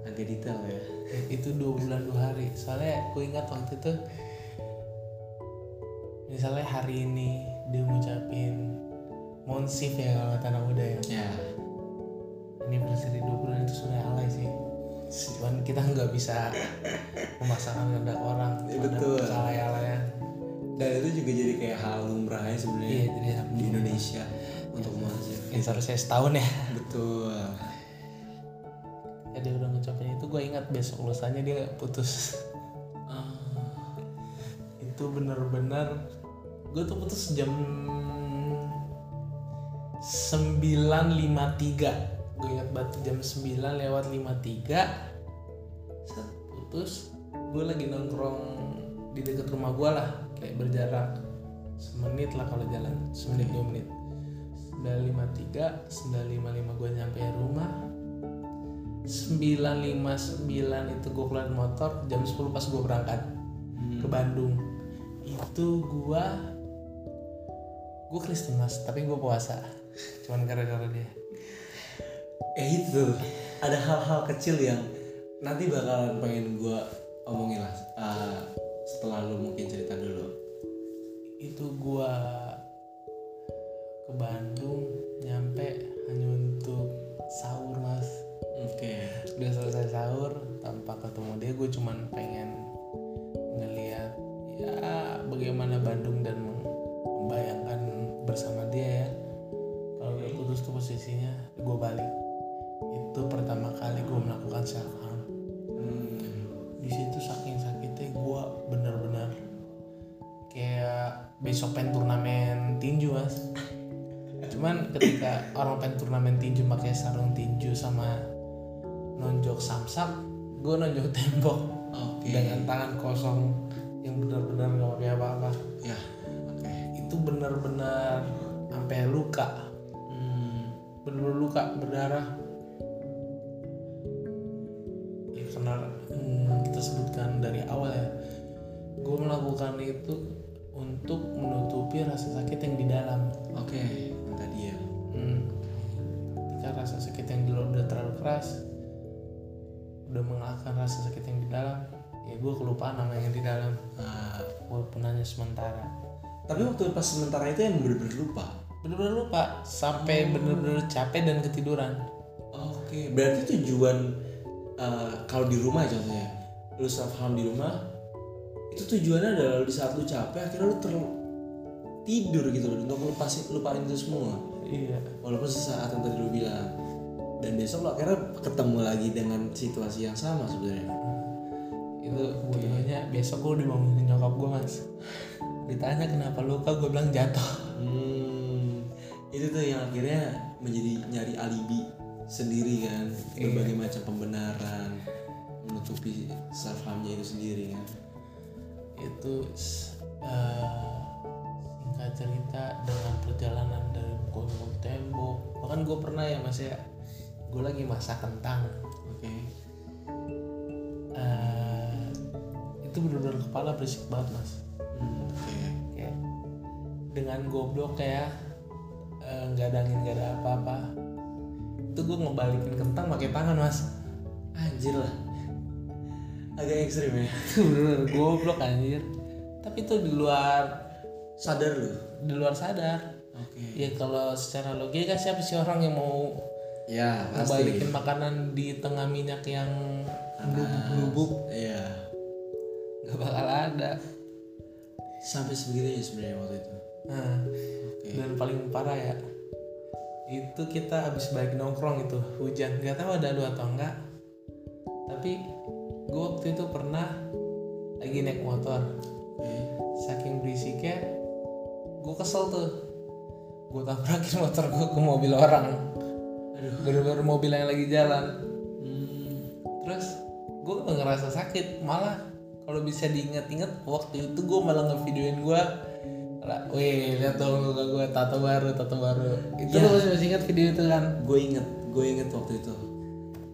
Agak detail ya. itu dua bulan dua hari soalnya aku ingat waktu itu misalnya hari ini dia ngucapin monsif ya kalau kata anak muda ya Ya. anniversary dua bulan itu sebenarnya alay sih cuman kita nggak bisa memaksakan kehendak orang Iya, pada betul. alay-alayan Dan itu juga jadi kayak hal lumrah ya sebenarnya iya jadi di Indonesia untuk masuk. Inter saya setahun ya Betul. Ya dia udah ngucapin itu gue ingat besok lusanya dia putus. Ah, itu itu bener-bener gue tuh putus jam 9.53 gue ingat banget jam 9 lewat 53 set putus. Gue lagi nongkrong di dekat rumah gue lah kayak berjarak semenit lah kalau jalan semenit dua menit. 953 955 gue nyampe rumah 959 itu gue keluar motor jam 10 pas gue berangkat ke Bandung. Itu gue gue Kristen mas tapi gue puasa. Cuman gara-gara dia. Eh itu. Ada hal-hal kecil yang nanti bakalan pengen gue omongin lah uh, setelah lu mungkin cerita dulu. Itu gue ke Bandung nyampe hanya ketemu dia gue cuman pengen ngeliat ya bagaimana Bandung dan membayangkan bersama dia ya. Kalau udah putus tuh posisinya gue balik. Itu pertama kali gue melakukan self harm Hmm. di situ saking sakitnya gue bener-bener kayak besok pengen turnamen tinju mas. Cuman ketika orang pengen turnamen tinju pakai sarung tinju sama nonjok samsak gue nonjok tembok. Oke. Dengan tangan kosong yang benar-benar nggak pakai apa-apa. Ya oke. Itu benar-benar sampai luka. Hmm. benar-benar luka berdarah. Ya karena hmm, kita sebutkan dari awal ya. Gue melakukan itu untuk menutupi rasa sakit yang di dalam. Oke yang tadi ya. Hmm. Ketika rasa sakit yang di luar udah terlalu keras, udah mengalahkan rasa sakit yang di dalam, ya gue kelupaan nama yang di dalam, Ah, walaupun hanya sementara. tapi waktu pas sementara itu yang bener-bener lupa Bener-bener lupa, sampai bener-bener capek dan ketiduran. Oke, berarti tujuan uh, kalau di rumah contohnya, lu self harm di rumah, itu tujuannya adalah di saat lu capek akhirnya lu ter tidur gitu loh untuk lupasin lupain itu semua. Iya. Walaupun sesaat yang tadi lu bilang. Dan besok lu akhirnya ketemu lagi dengan situasi yang sama sebenarnya. Itu bodohnya besok gue dibangunin nyokap gue mas. Ditanya kenapa luka, gue bilang jatuh. Hmm, itu tuh yang akhirnya menjadi nyari alibi sendiri kan, berbagai macam pembenaran menutupi self harmnya itu sendiri kan. Itu eh, singkat cerita dengan perjalanan dari gonggong tembok bahkan gue pernah ya mas ya gue lagi masak kentang Oke. Eh, itu bener-bener kepala berisik banget mas Hmm, Oke. kayak dengan goblok kayak eh, nggak ada angin nggak ada apa-apa itu gue ngebalikin kentang pakai tangan mas Anjir lah. Agak ekstrim ya. bener goblok anjir tapi itu di luar Sadar lu. di luar sadar Oke. ya kalau secara logika siapa sih orang yang mau Ya, ngebalikin makanan di tengah minyak yang blubuk-blubuk Iya. nggak bakal ada Sampai sebegitunya sebenarnya waktu itu. nah Oke. dan paling parah ya itu kita habis balik nongkrong itu hujan nggak tahu ada lu atau enggak tapi gue waktu itu pernah lagi naik motor Oke. saking berisiknya gue kesel tuh gue tabrakin motor gue ke mobil orang Bener-bener mobil yang lagi jalan Hmm. terus gue gak ngerasa sakit malah kalau bisa diinget-inget waktu itu gue malah ngevideoin gue wih lihat dong muka gue tato baru tato baru itu Ya. lo masih masih ingat video itu kan Gue inget, gue inget waktu itu.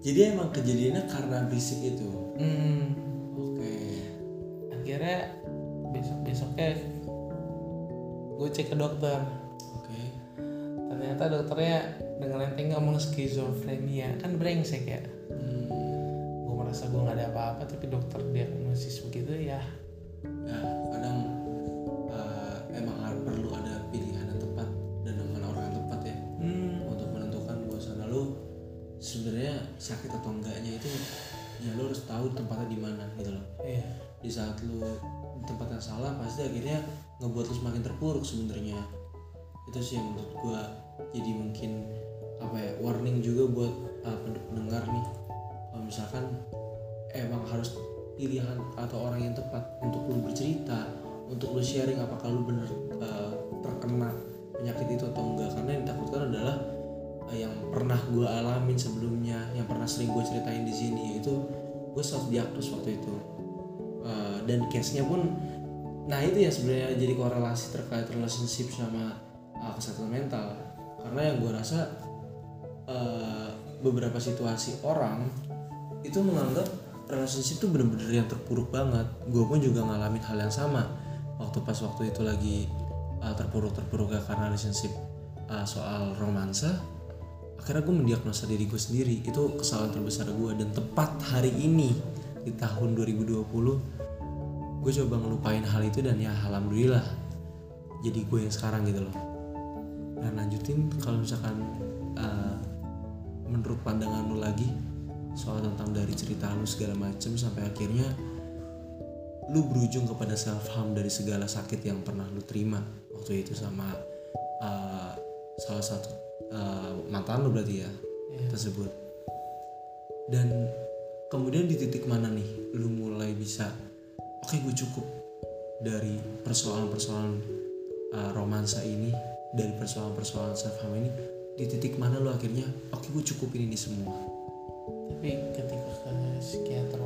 Jadi emang kejadiannya karena berisik itu. hmm, Oke. akhirnya besok besoknya gue cek ke dokter. Ternyata dokternya dengan enteng ngomong skizofrenia. Kan brengsek ya? Hmm. gue merasa gue nggak ada apa-apa tapi dokter diagnosis begitu ya. Ya, kadang uh, emang har- perlu ada pilihan yang tepat dan dengan orang yang tepat ya. Hmm, untuk menentukan bahwa lu sebenarnya sakit atau enggaknya itu ya lu harus tahu tempatnya di mana gitu loh. iya. Di saat lu tempat yang salah pasti akhirnya ngebuat lu semakin terpuruk sebenarnya. Itu sih yang menurut gua jadi mungkin apa ya warning juga buat uh, pen- pendengar nih. Kalau misalkan emang harus pilihan atau orang yang tepat untuk lu bercerita, untuk lu sharing apakah lu bener uh, terkena penyakit itu atau enggak karena yang ditakutkan adalah uh, yang pernah gue alamin sebelumnya yang pernah sering gue ceritain di sini yaitu gue self diagnosis waktu itu uh, dan case nya pun nah itu ya sebenarnya jadi korelasi terkait relationship sama uh, kesehatan mental. Karena yang gue rasa uh, beberapa situasi orang itu menganggap relationship itu bener-bener yang terpuruk banget. Gue pun juga ngalamin hal yang sama. Waktu pas waktu itu lagi uh, terpuruk-terpuruk ya karena relationship uh, soal romansa akhirnya gue mendiagnosa diri gue sendiri. Itu kesalahan terbesar gue dan tepat hari ini di tahun 2020 gue coba ngelupain hal itu dan ya alhamdulillah jadi gue yang sekarang gitu loh dan lanjutin kalau misalkan uh, menurut pandangan lu lagi soal tentang dari cerita lu segala macem sampai akhirnya lu berujung kepada self harm dari segala sakit yang pernah lu terima waktu itu sama uh, salah satu uh, mantan lu berarti ya Iya. tersebut dan kemudian di titik mana nih lu mulai bisa oke gue cukup dari persoalan-persoalan uh, romansa ini dari persoalan-persoalan self harm ini di titik mana lu akhirnya oke gue cukupin ini semua. Tapi ketika ke psikiater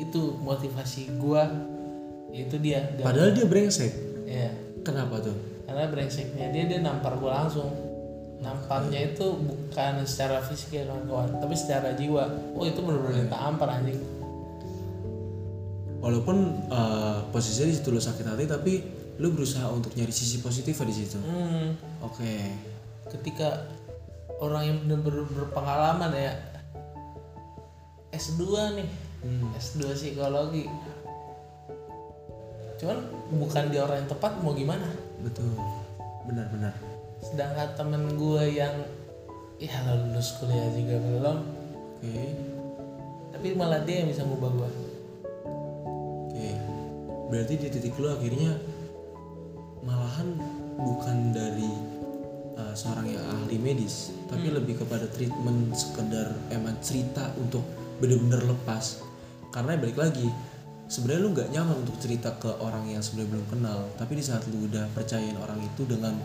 itu motivasi gue itu dia. Padahal dia brengsek. Ya kenapa tuh? Karena brengseknya dia dia nampar gue langsung. Namparnya itu bukan secara fisik ya kawan-kawan tapi secara jiwa. Oh itu benar-benar ditampar anjing. Walaupun uh, posisinya di situ lu sakit hati tapi lu berusaha untuk nyari sisi positif di situ. Hmm, oke. Ketika orang yang benar-benar berpengalaman ya S2 nih hmm, S2 psikologi. Cuman bukan di orang yang tepat mau gimana? Betul. Benar-benar sedangkan temen gue yang ya lulus kuliah juga belum. Oke. Tapi malah dia yang bisa ngubah gue oke. Berarti di titik lu akhirnya malahan bukan dari uh, seorang yang ahli medis tapi lebih kepada treatment sekedar emang cerita untuk bener-bener lepas karena balik lagi sebenarnya lu nggak nyaman untuk cerita ke orang yang sebenarnya belum kenal tapi di saat lu udah percayain orang itu dengan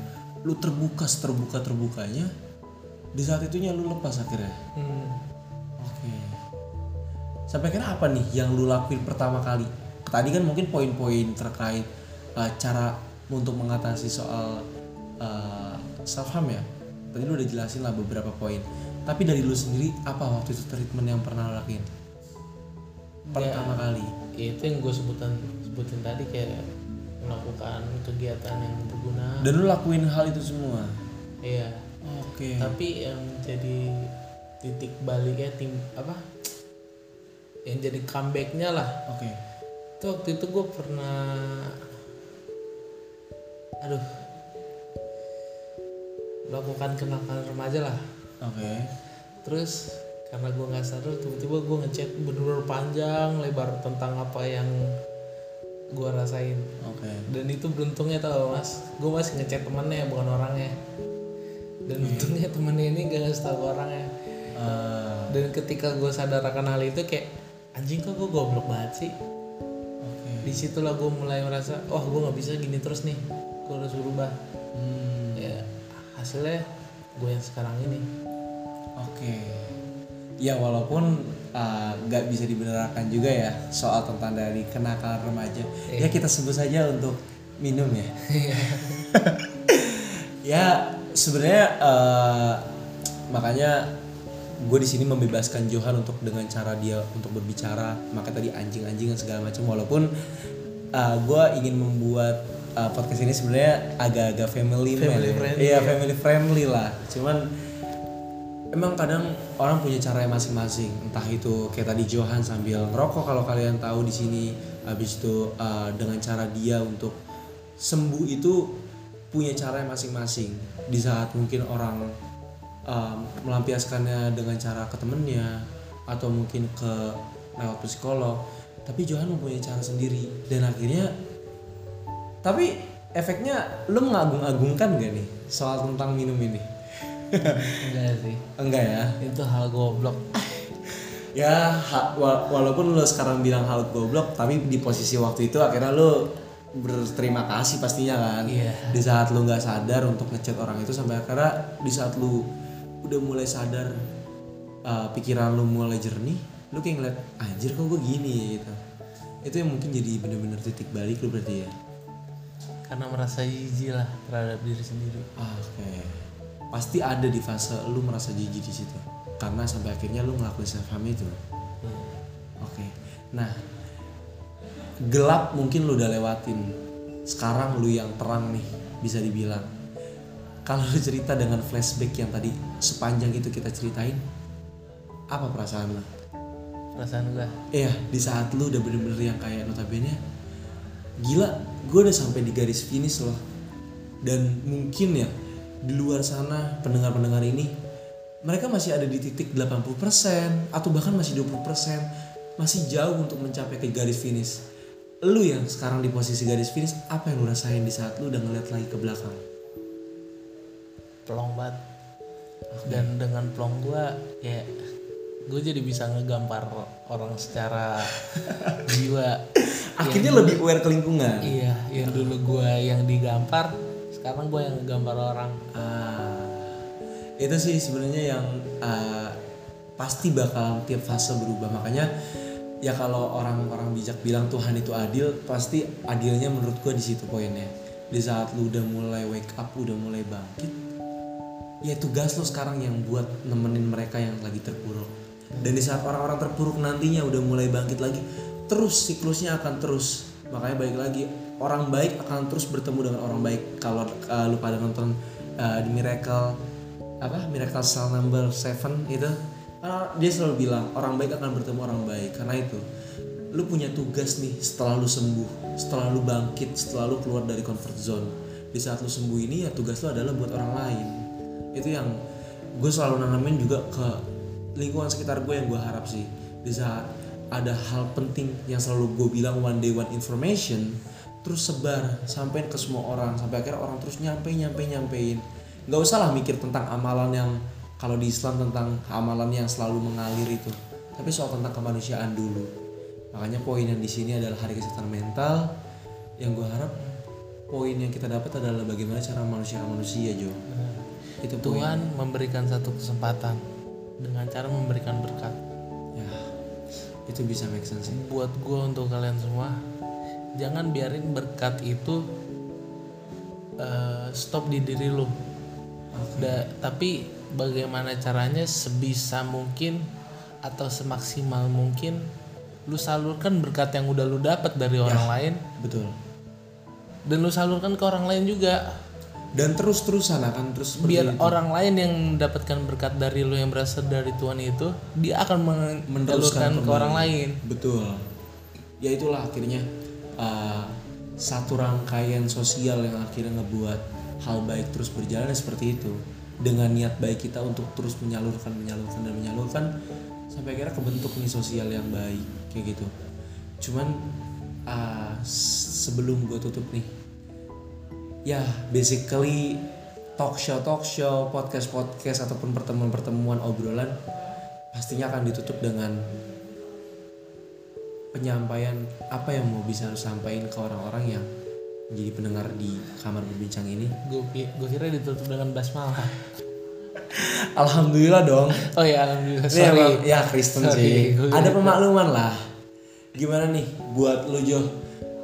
lu terbuka terbuka terbukanya di saat itunya lu lepas akhirnya hmm. Oke. Sampai kira apa nih yang lu lakuin pertama kali? Tadi kan mungkin poin-poin terkait uh, cara untuk mengatasi soal uh, self harm ya. Tadi lu udah jelasin lah beberapa poin. Tapi dari lu sendiri apa waktu itu treatment yang pernah lu lakuin? Pertama kali. Ya, itu yang gue sebutan sebutin tadi kayak melakukan kegiatan yang berguna Dan lu lakuin hal itu semua. iya Oke. tapi yang jadi titik baliknya tim apa yang jadi comebacknya lah Oke. itu waktu itu gue pernah aduh melakukan kenakalan remaja lah Oke. terus karena gue nggak sadar tiba-tiba gue ngechat bener-bener panjang lebar tentang apa yang gue rasain. Oke. dan itu beruntungnya tau mas. Gue masih ngechat temennya bukan orangnya. Dan untungnya temennya ini gak ngasih tau orangnya. Uh, dan ketika gue sadar akan hal itu kayak anjing kok gue goblok banget sih? Oke. di situlah gue mulai merasa wah gue nggak bisa gini terus nih. Gue harus berubah. Hmm. ya hasilnya gue yang sekarang ini. Oke. Ya walaupun uh, nggak bisa dibenarkan juga ya soal tentang dari kenakalan remaja. Ya kita sebut saja untuk minum ya. ya sebenarnya uh, makanya gue di sini membebaskan Johan untuk dengan cara dia untuk berbicara maka tadi anjing-anjing dan segala macam walaupun uh, gue ingin membuat uh, podcast ini sebenarnya agak-agak family, man Family ya. friendly, iya ya. family friendly lah cuman emang kadang orang punya cara masing-masing. Entah itu kayak tadi Johan sambil ngerokok kalau kalian tahu di sini. Habis itu uh, dengan cara dia untuk sembuh itu punya cara masing-masing. Di saat mungkin orang um, melampiaskannya dengan cara ke temennya atau mungkin ke lewat psikolog. Tapi Johan mempunyai cara sendiri. Dan akhirnya tapi efeknya lu mengagung-agungkan gak nih soal tentang minum ini enggak sih. Enggak ya? Itu hal goblok. Ya ha- wa- walaupun lu sekarang bilang hal goblok tapi di posisi waktu itu akhirnya lu berterima kasih pastinya kan. Iya. di saat lu nggak sadar untuk ngechat orang itu sampai akhirnya di saat lu udah mulai sadar uh, pikiran lu mulai jernih lu kayak ngeliat anjir kok gue gini? Gitu. Itu yang mungkin jadi bener-bener titik balik lu berarti ya? Karena merasa jijik lah terhadap diri sendiri. Ah, oke pasti ada di fase lu merasa jijik di situ. Karena sampai akhirnya lu ngelakuin self harm itu oke. Nah gelap mungkin lu udah lewatin. Sekarang lu yang terang nih bisa dibilang. Kalau lu cerita dengan flashback yang tadi sepanjang itu kita ceritain apa perasaan lu? Perasaan gua? Iya, di saat lu udah bener-bener yang kayak notabene Gila, gue udah sampai di garis finish loh. Dan mungkin ya di luar sana pendengar-pendengar ini Mereka masih ada di titik 80% Atau bahkan masih 20% Masih jauh untuk mencapai ke garis finish. Lu yang sekarang di posisi garis finish Apa yang lu rasain di saat lu udah ngeliat lagi ke belakang? pelong banget. Dan dengan pelong gua ya gue jadi bisa ngegampar orang secara jiwa. Akhirnya lebih aware ke lingkungan. Iya yang dulu gua yang digampar sekarang gua yang ngegambar orang? Ah, itu sih sebenarnya yang ah, pasti bakal tiap fase berubah. Makanya ya kalau orang-orang bijak bilang Tuhan itu adil pasti adilnya menurut gua di situ poinnya. Di saat lu udah mulai wake up udah mulai bangkit ya tugas lo sekarang yang buat nemenin mereka yang lagi terpuruk. Dan di saat orang-orang terpuruk nantinya udah mulai bangkit lagi terus siklusnya akan terus. Makanya balik lagi orang baik akan terus bertemu dengan orang baik. Kalau uh, lu pada nonton uh, The Miracle apa? Miracle Cell Number 7 itu uh, dia selalu bilang orang baik akan bertemu orang baik. Karena itu lu punya tugas nih setelah lu sembuh setelah lu bangkit setelah lu keluar dari comfort zone. Di saat lu sembuh ini ya tugas lu adalah buat orang lain. Itu yang gue selalu nanamin juga ke lingkungan sekitar gue yang gue harap sih. Di saat ada hal penting yang selalu gue bilang one day one information terus sebar sampai ke semua orang sampai akhirnya orang terus nyampe nyampe nyampein. Nggak usah lah mikir tentang amalan yang kalau di Islam tentang amalan yang selalu mengalir itu. Tapi soal tentang kemanusiaan dulu. Makanya poin yang di sini adalah hari kesehatan mental. Yang gue harap poin yang kita dapat adalah bagaimana cara manusia manusia Jo. Itu poin. Tuhan memberikan satu kesempatan dengan cara memberikan berkat. Ya itu bisa make sense sih. Buat gue untuk kalian semua jangan biarin berkat itu eh, stop di diri lu. Da- tapi bagaimana caranya sebisa mungkin atau semaksimal mungkin lu salurkan berkat yang udah lu dapat dari orang lain. betul. Dan lu salurkan ke orang lain juga. Dan terus terusan akan terus biar itu. orang lain yang mendapatkan berkat dari lu yang berasal dari Tuhan itu dia akan men- ke orang lain. Betul. Ya itulah akhirnya uh, satu rangkaian sosial yang akhirnya ngebuat hal baik terus berjalan seperti itu. Dengan niat baik kita untuk terus menyalurkan menyalurkan dan menyalurkan sampai akhirnya kebentuk nih sosial yang baik kayak gitu. Cuman uh, sebelum gue tutup nih ya basically talk show talk show podcast podcast ataupun pertemuan pertemuan obrolan pastinya akan ditutup dengan penyampaian apa yang mau bisa lu sampaikan ke orang-orang yang menjadi pendengar di kamar berbincang ini? Gue gue kira ditutup dengan basmalah. Alhamdulillah dong. Oh ya alhamdulillah. Ini sorry. emang- ya Kristen Sorry, sih. Ada pemakluman lah. Gimana nih buat lu Jo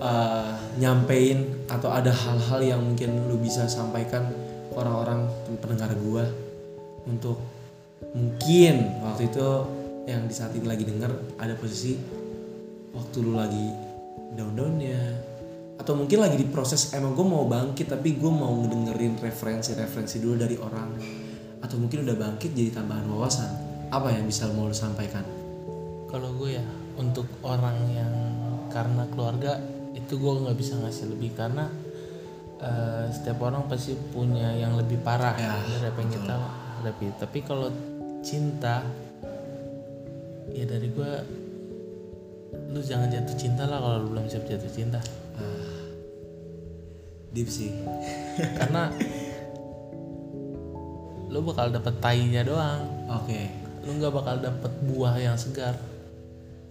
uh, nyampein atau ada hal-hal yang mungkin lu bisa sampaikan ke orang-orang pendengar gua untuk mungkin waktu itu yang di saat ini lagi denger ada posisi waktu lu lagi down-downnya. Atau mungkin lagi di proses emang gue mau bangkit tapi gue mau ngedengerin referensi-referensi dulu dari orang. Atau mungkin udah bangkit jadi tambahan wawasan. Apa yang bisa mau lo sampaikan? Kalau gue ya untuk orang yang karena keluarga itu gue nggak bisa ngasih lebih. Karena eh, setiap orang pasti punya yang lebih parah. Ya, dari apa yang kita hadapi tapi kalau cinta ya dari gue lu jangan jatuh cinta lah kalau lu belum siap jatuh cinta. Ah, deep sih. Karena lu bakal dapet tainya doang. Oke. Lu nggak bakal dapet buah yang segar.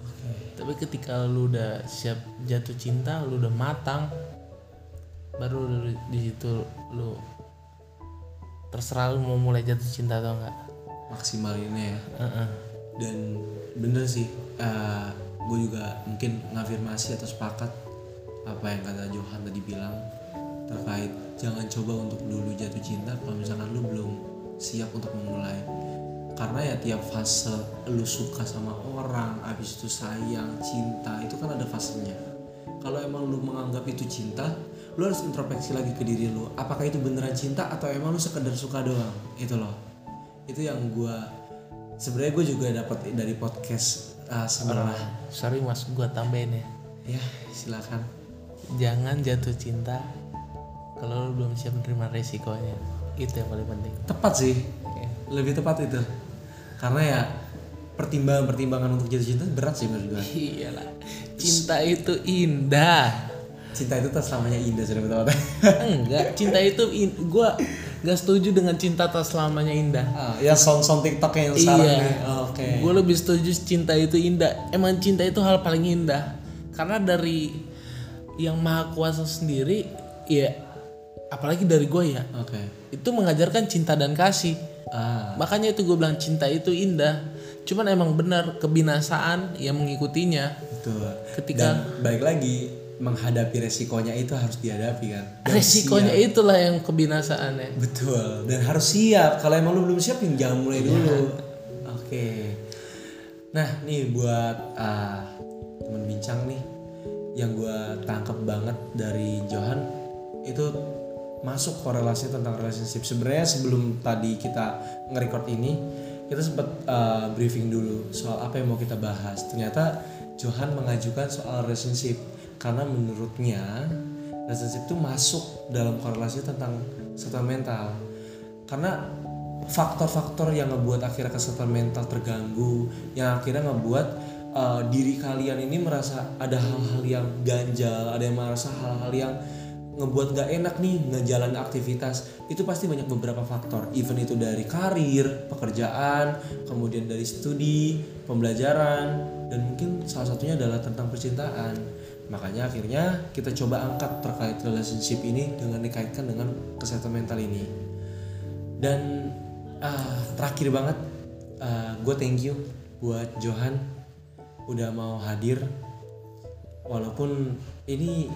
Oke. Tapi ketika lu udah siap jatuh cinta lu udah matang baru lu- di situ lu terserah lu mau mulai jatuh cinta atau enggak maksimalinnya ya. Heeh. dan bener sih gue juga mungkin ngafirmasi atau sepakat apa yang kata Johan tadi bilang terkait jangan coba untuk dulu jatuh cinta kalau misalkan lu belum siap untuk memulai. Karena ya tiap fase lu suka sama orang habis itu sayang cinta itu kan ada fasenya. Kalau emang lu menganggap itu cinta lu harus introspeksi lagi ke diri lu. Apakah itu beneran cinta atau emang lu sekedar suka doang? Itu loh. Itu yang gua sebenarnya gue juga dapat dari podcast uh, sorry mas gua tambahin ya. Ya silakan. Jangan jatuh cinta kalau lu belum siap menerima resikonya. Itu yang paling penting. Tepat sih. Ya. lebih tepat itu. Karena ya pertimbangan-pertimbangan untuk jatuh cinta berat sih menurut gue iyalah. Cinta itu indah. Cinta itu tak selamanya indah sudah betul enggak cinta itu in- gua gak setuju dengan cinta tak selamanya indah ah, ya song-song TikTok yang sekarang Iya. nih oke Gue lebih setuju cinta itu indah. Emang cinta itu hal paling indah. Karena dari yang maha kuasa sendiri, ya apalagi dari gue ya, oke itu mengajarkan cinta dan kasih. ah Makanya itu gue bilang cinta itu indah. Cuman emang benar kebinasaan yang mengikutinya. betul Ketika dan baik lagi menghadapi resikonya itu harus dihadapi kan? Dan resikonya siap. itulah yang kebinasaannya. betul. Dan harus siap. Kalau emang lu belum siap yang jangan mulai dulu. Oke. Nah nih buat ah, teman bincang nih yang gua tangkap banget dari Johan itu masuk korelasi tentang relationship. Sebenarnya sebelum tadi kita nge-record ini kita sempat uh, briefing dulu soal apa yang mau kita bahas. Ternyata Johan mengajukan soal relationship karena menurutnya relationship itu masuk dalam korelasi tentang kesehatan mental. Karena faktor-faktor yang ngebuat akhirnya kesehatan mental terganggu yang akhirnya ngebuat uh, diri kalian ini merasa ada hal-hal yang ganjal ada yang merasa hal-hal yang ngebuat gak enak nih ngejalan aktivitas itu pasti banyak beberapa faktor. Even itu dari karir pekerjaan kemudian dari studi pembelajaran dan mungkin salah satunya adalah tentang percintaan makanya akhirnya kita coba angkat terkait relationship ini dengan dikaitkan dengan kesehatan mental ini. Dan ah, terakhir banget gue thank you buat Johan udah mau hadir. Walaupun ini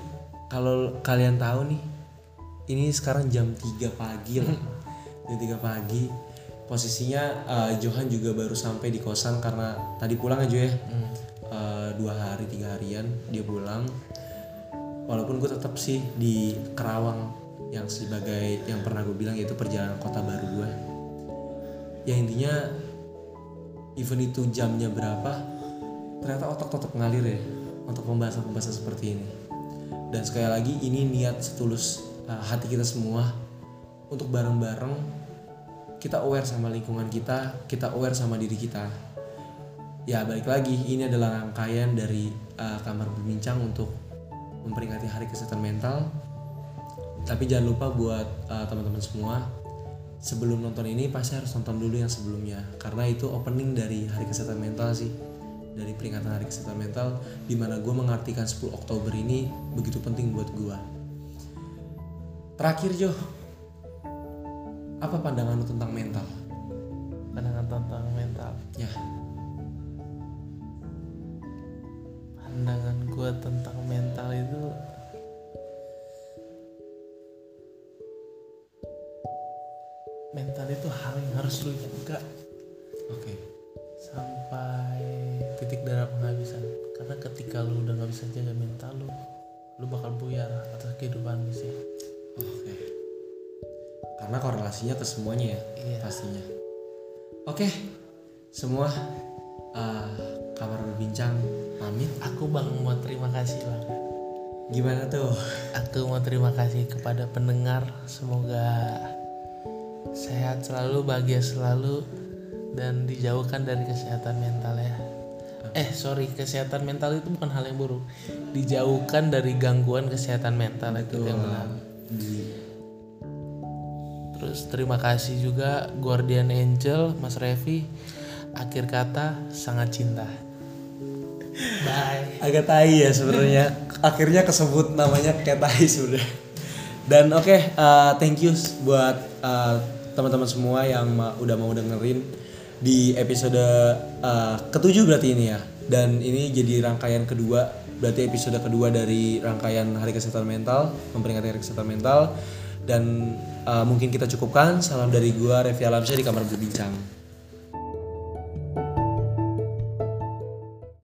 kalau kalian tahu nih ini sekarang jam 3 pagi lah. Jam 3 pagi. Posisinya eh, Johan juga baru sampai di kosan karena tadi pulang aja ya Eh, dua hari tiga harian dia pulang. Walaupun gue tetap sih di Kerawang yang sebagai yang pernah gue bilang yaitu perjalanan kota baru gue ya intinya event itu jamnya berapa ternyata otak tetap ngalir ya untuk pembahasan-pembahasan seperti ini. Dan sekali lagi ini niat setulus uh, hati kita semua untuk bareng-bareng kita aware sama lingkungan kita kita aware sama diri kita ya balik lagi. Ini adalah rangkaian dari uh, kamar berbincang untuk memperingati hari kesehatan mental. Tapi jangan lupa buat uh, teman-teman semua sebelum nonton ini pasti harus nonton dulu yang sebelumnya. Karena itu opening dari hari kesehatan mental sih. Dari peringatan hari kesehatan mental di mana gue mengartikan 10 Oktober ini begitu penting buat gue terakhir Jo. Apa pandangan lu tentang mental? Pandangan tentang mental. ya Pandangan gue tentang mental itu mental itu hal yang harus lu jaga. Oke. Sampai titik darah penghabisan. Karena ketika lu udah nggak bisa jaga mental lu lu bakal buyar atas kehidupan lu sih. Oke. Karena korelasinya ke semuanya ya Iya. pastinya. Oke semua uh, kamar berbincang pamit Aku bang mau terima kasih bang. gimana tuh Aku mau terima kasih kepada pendengar. Semoga sehat selalu, bahagia selalu, dan dijauhkan dari kesehatan mental ya. Eh sorry, kesehatan mental itu bukan hal yang buruk. Dijauhkan dari gangguan kesehatan mental itu yang benar. Di- Terus terima kasih juga Guardian Angel, Mas Revi. Akhir kata sangat cinta. Bye. agak tai ya sebenarnya. Akhirnya kesebut namanya kayak tai sebenarnya dan oke uh, thank you buat uh, teman-teman semua yang ma- udah mau dengerin di episode uh, ketujuh berarti ini ya. Dan ini jadi rangkaian kedua berarti episode kedua dari rangkaian Hari Kesehatan Mental memperingati Hari Kesehatan Mental. Dan uh, mungkin kita cukupkan. Salam dari gua Revi Alamsyah di kamar berbincang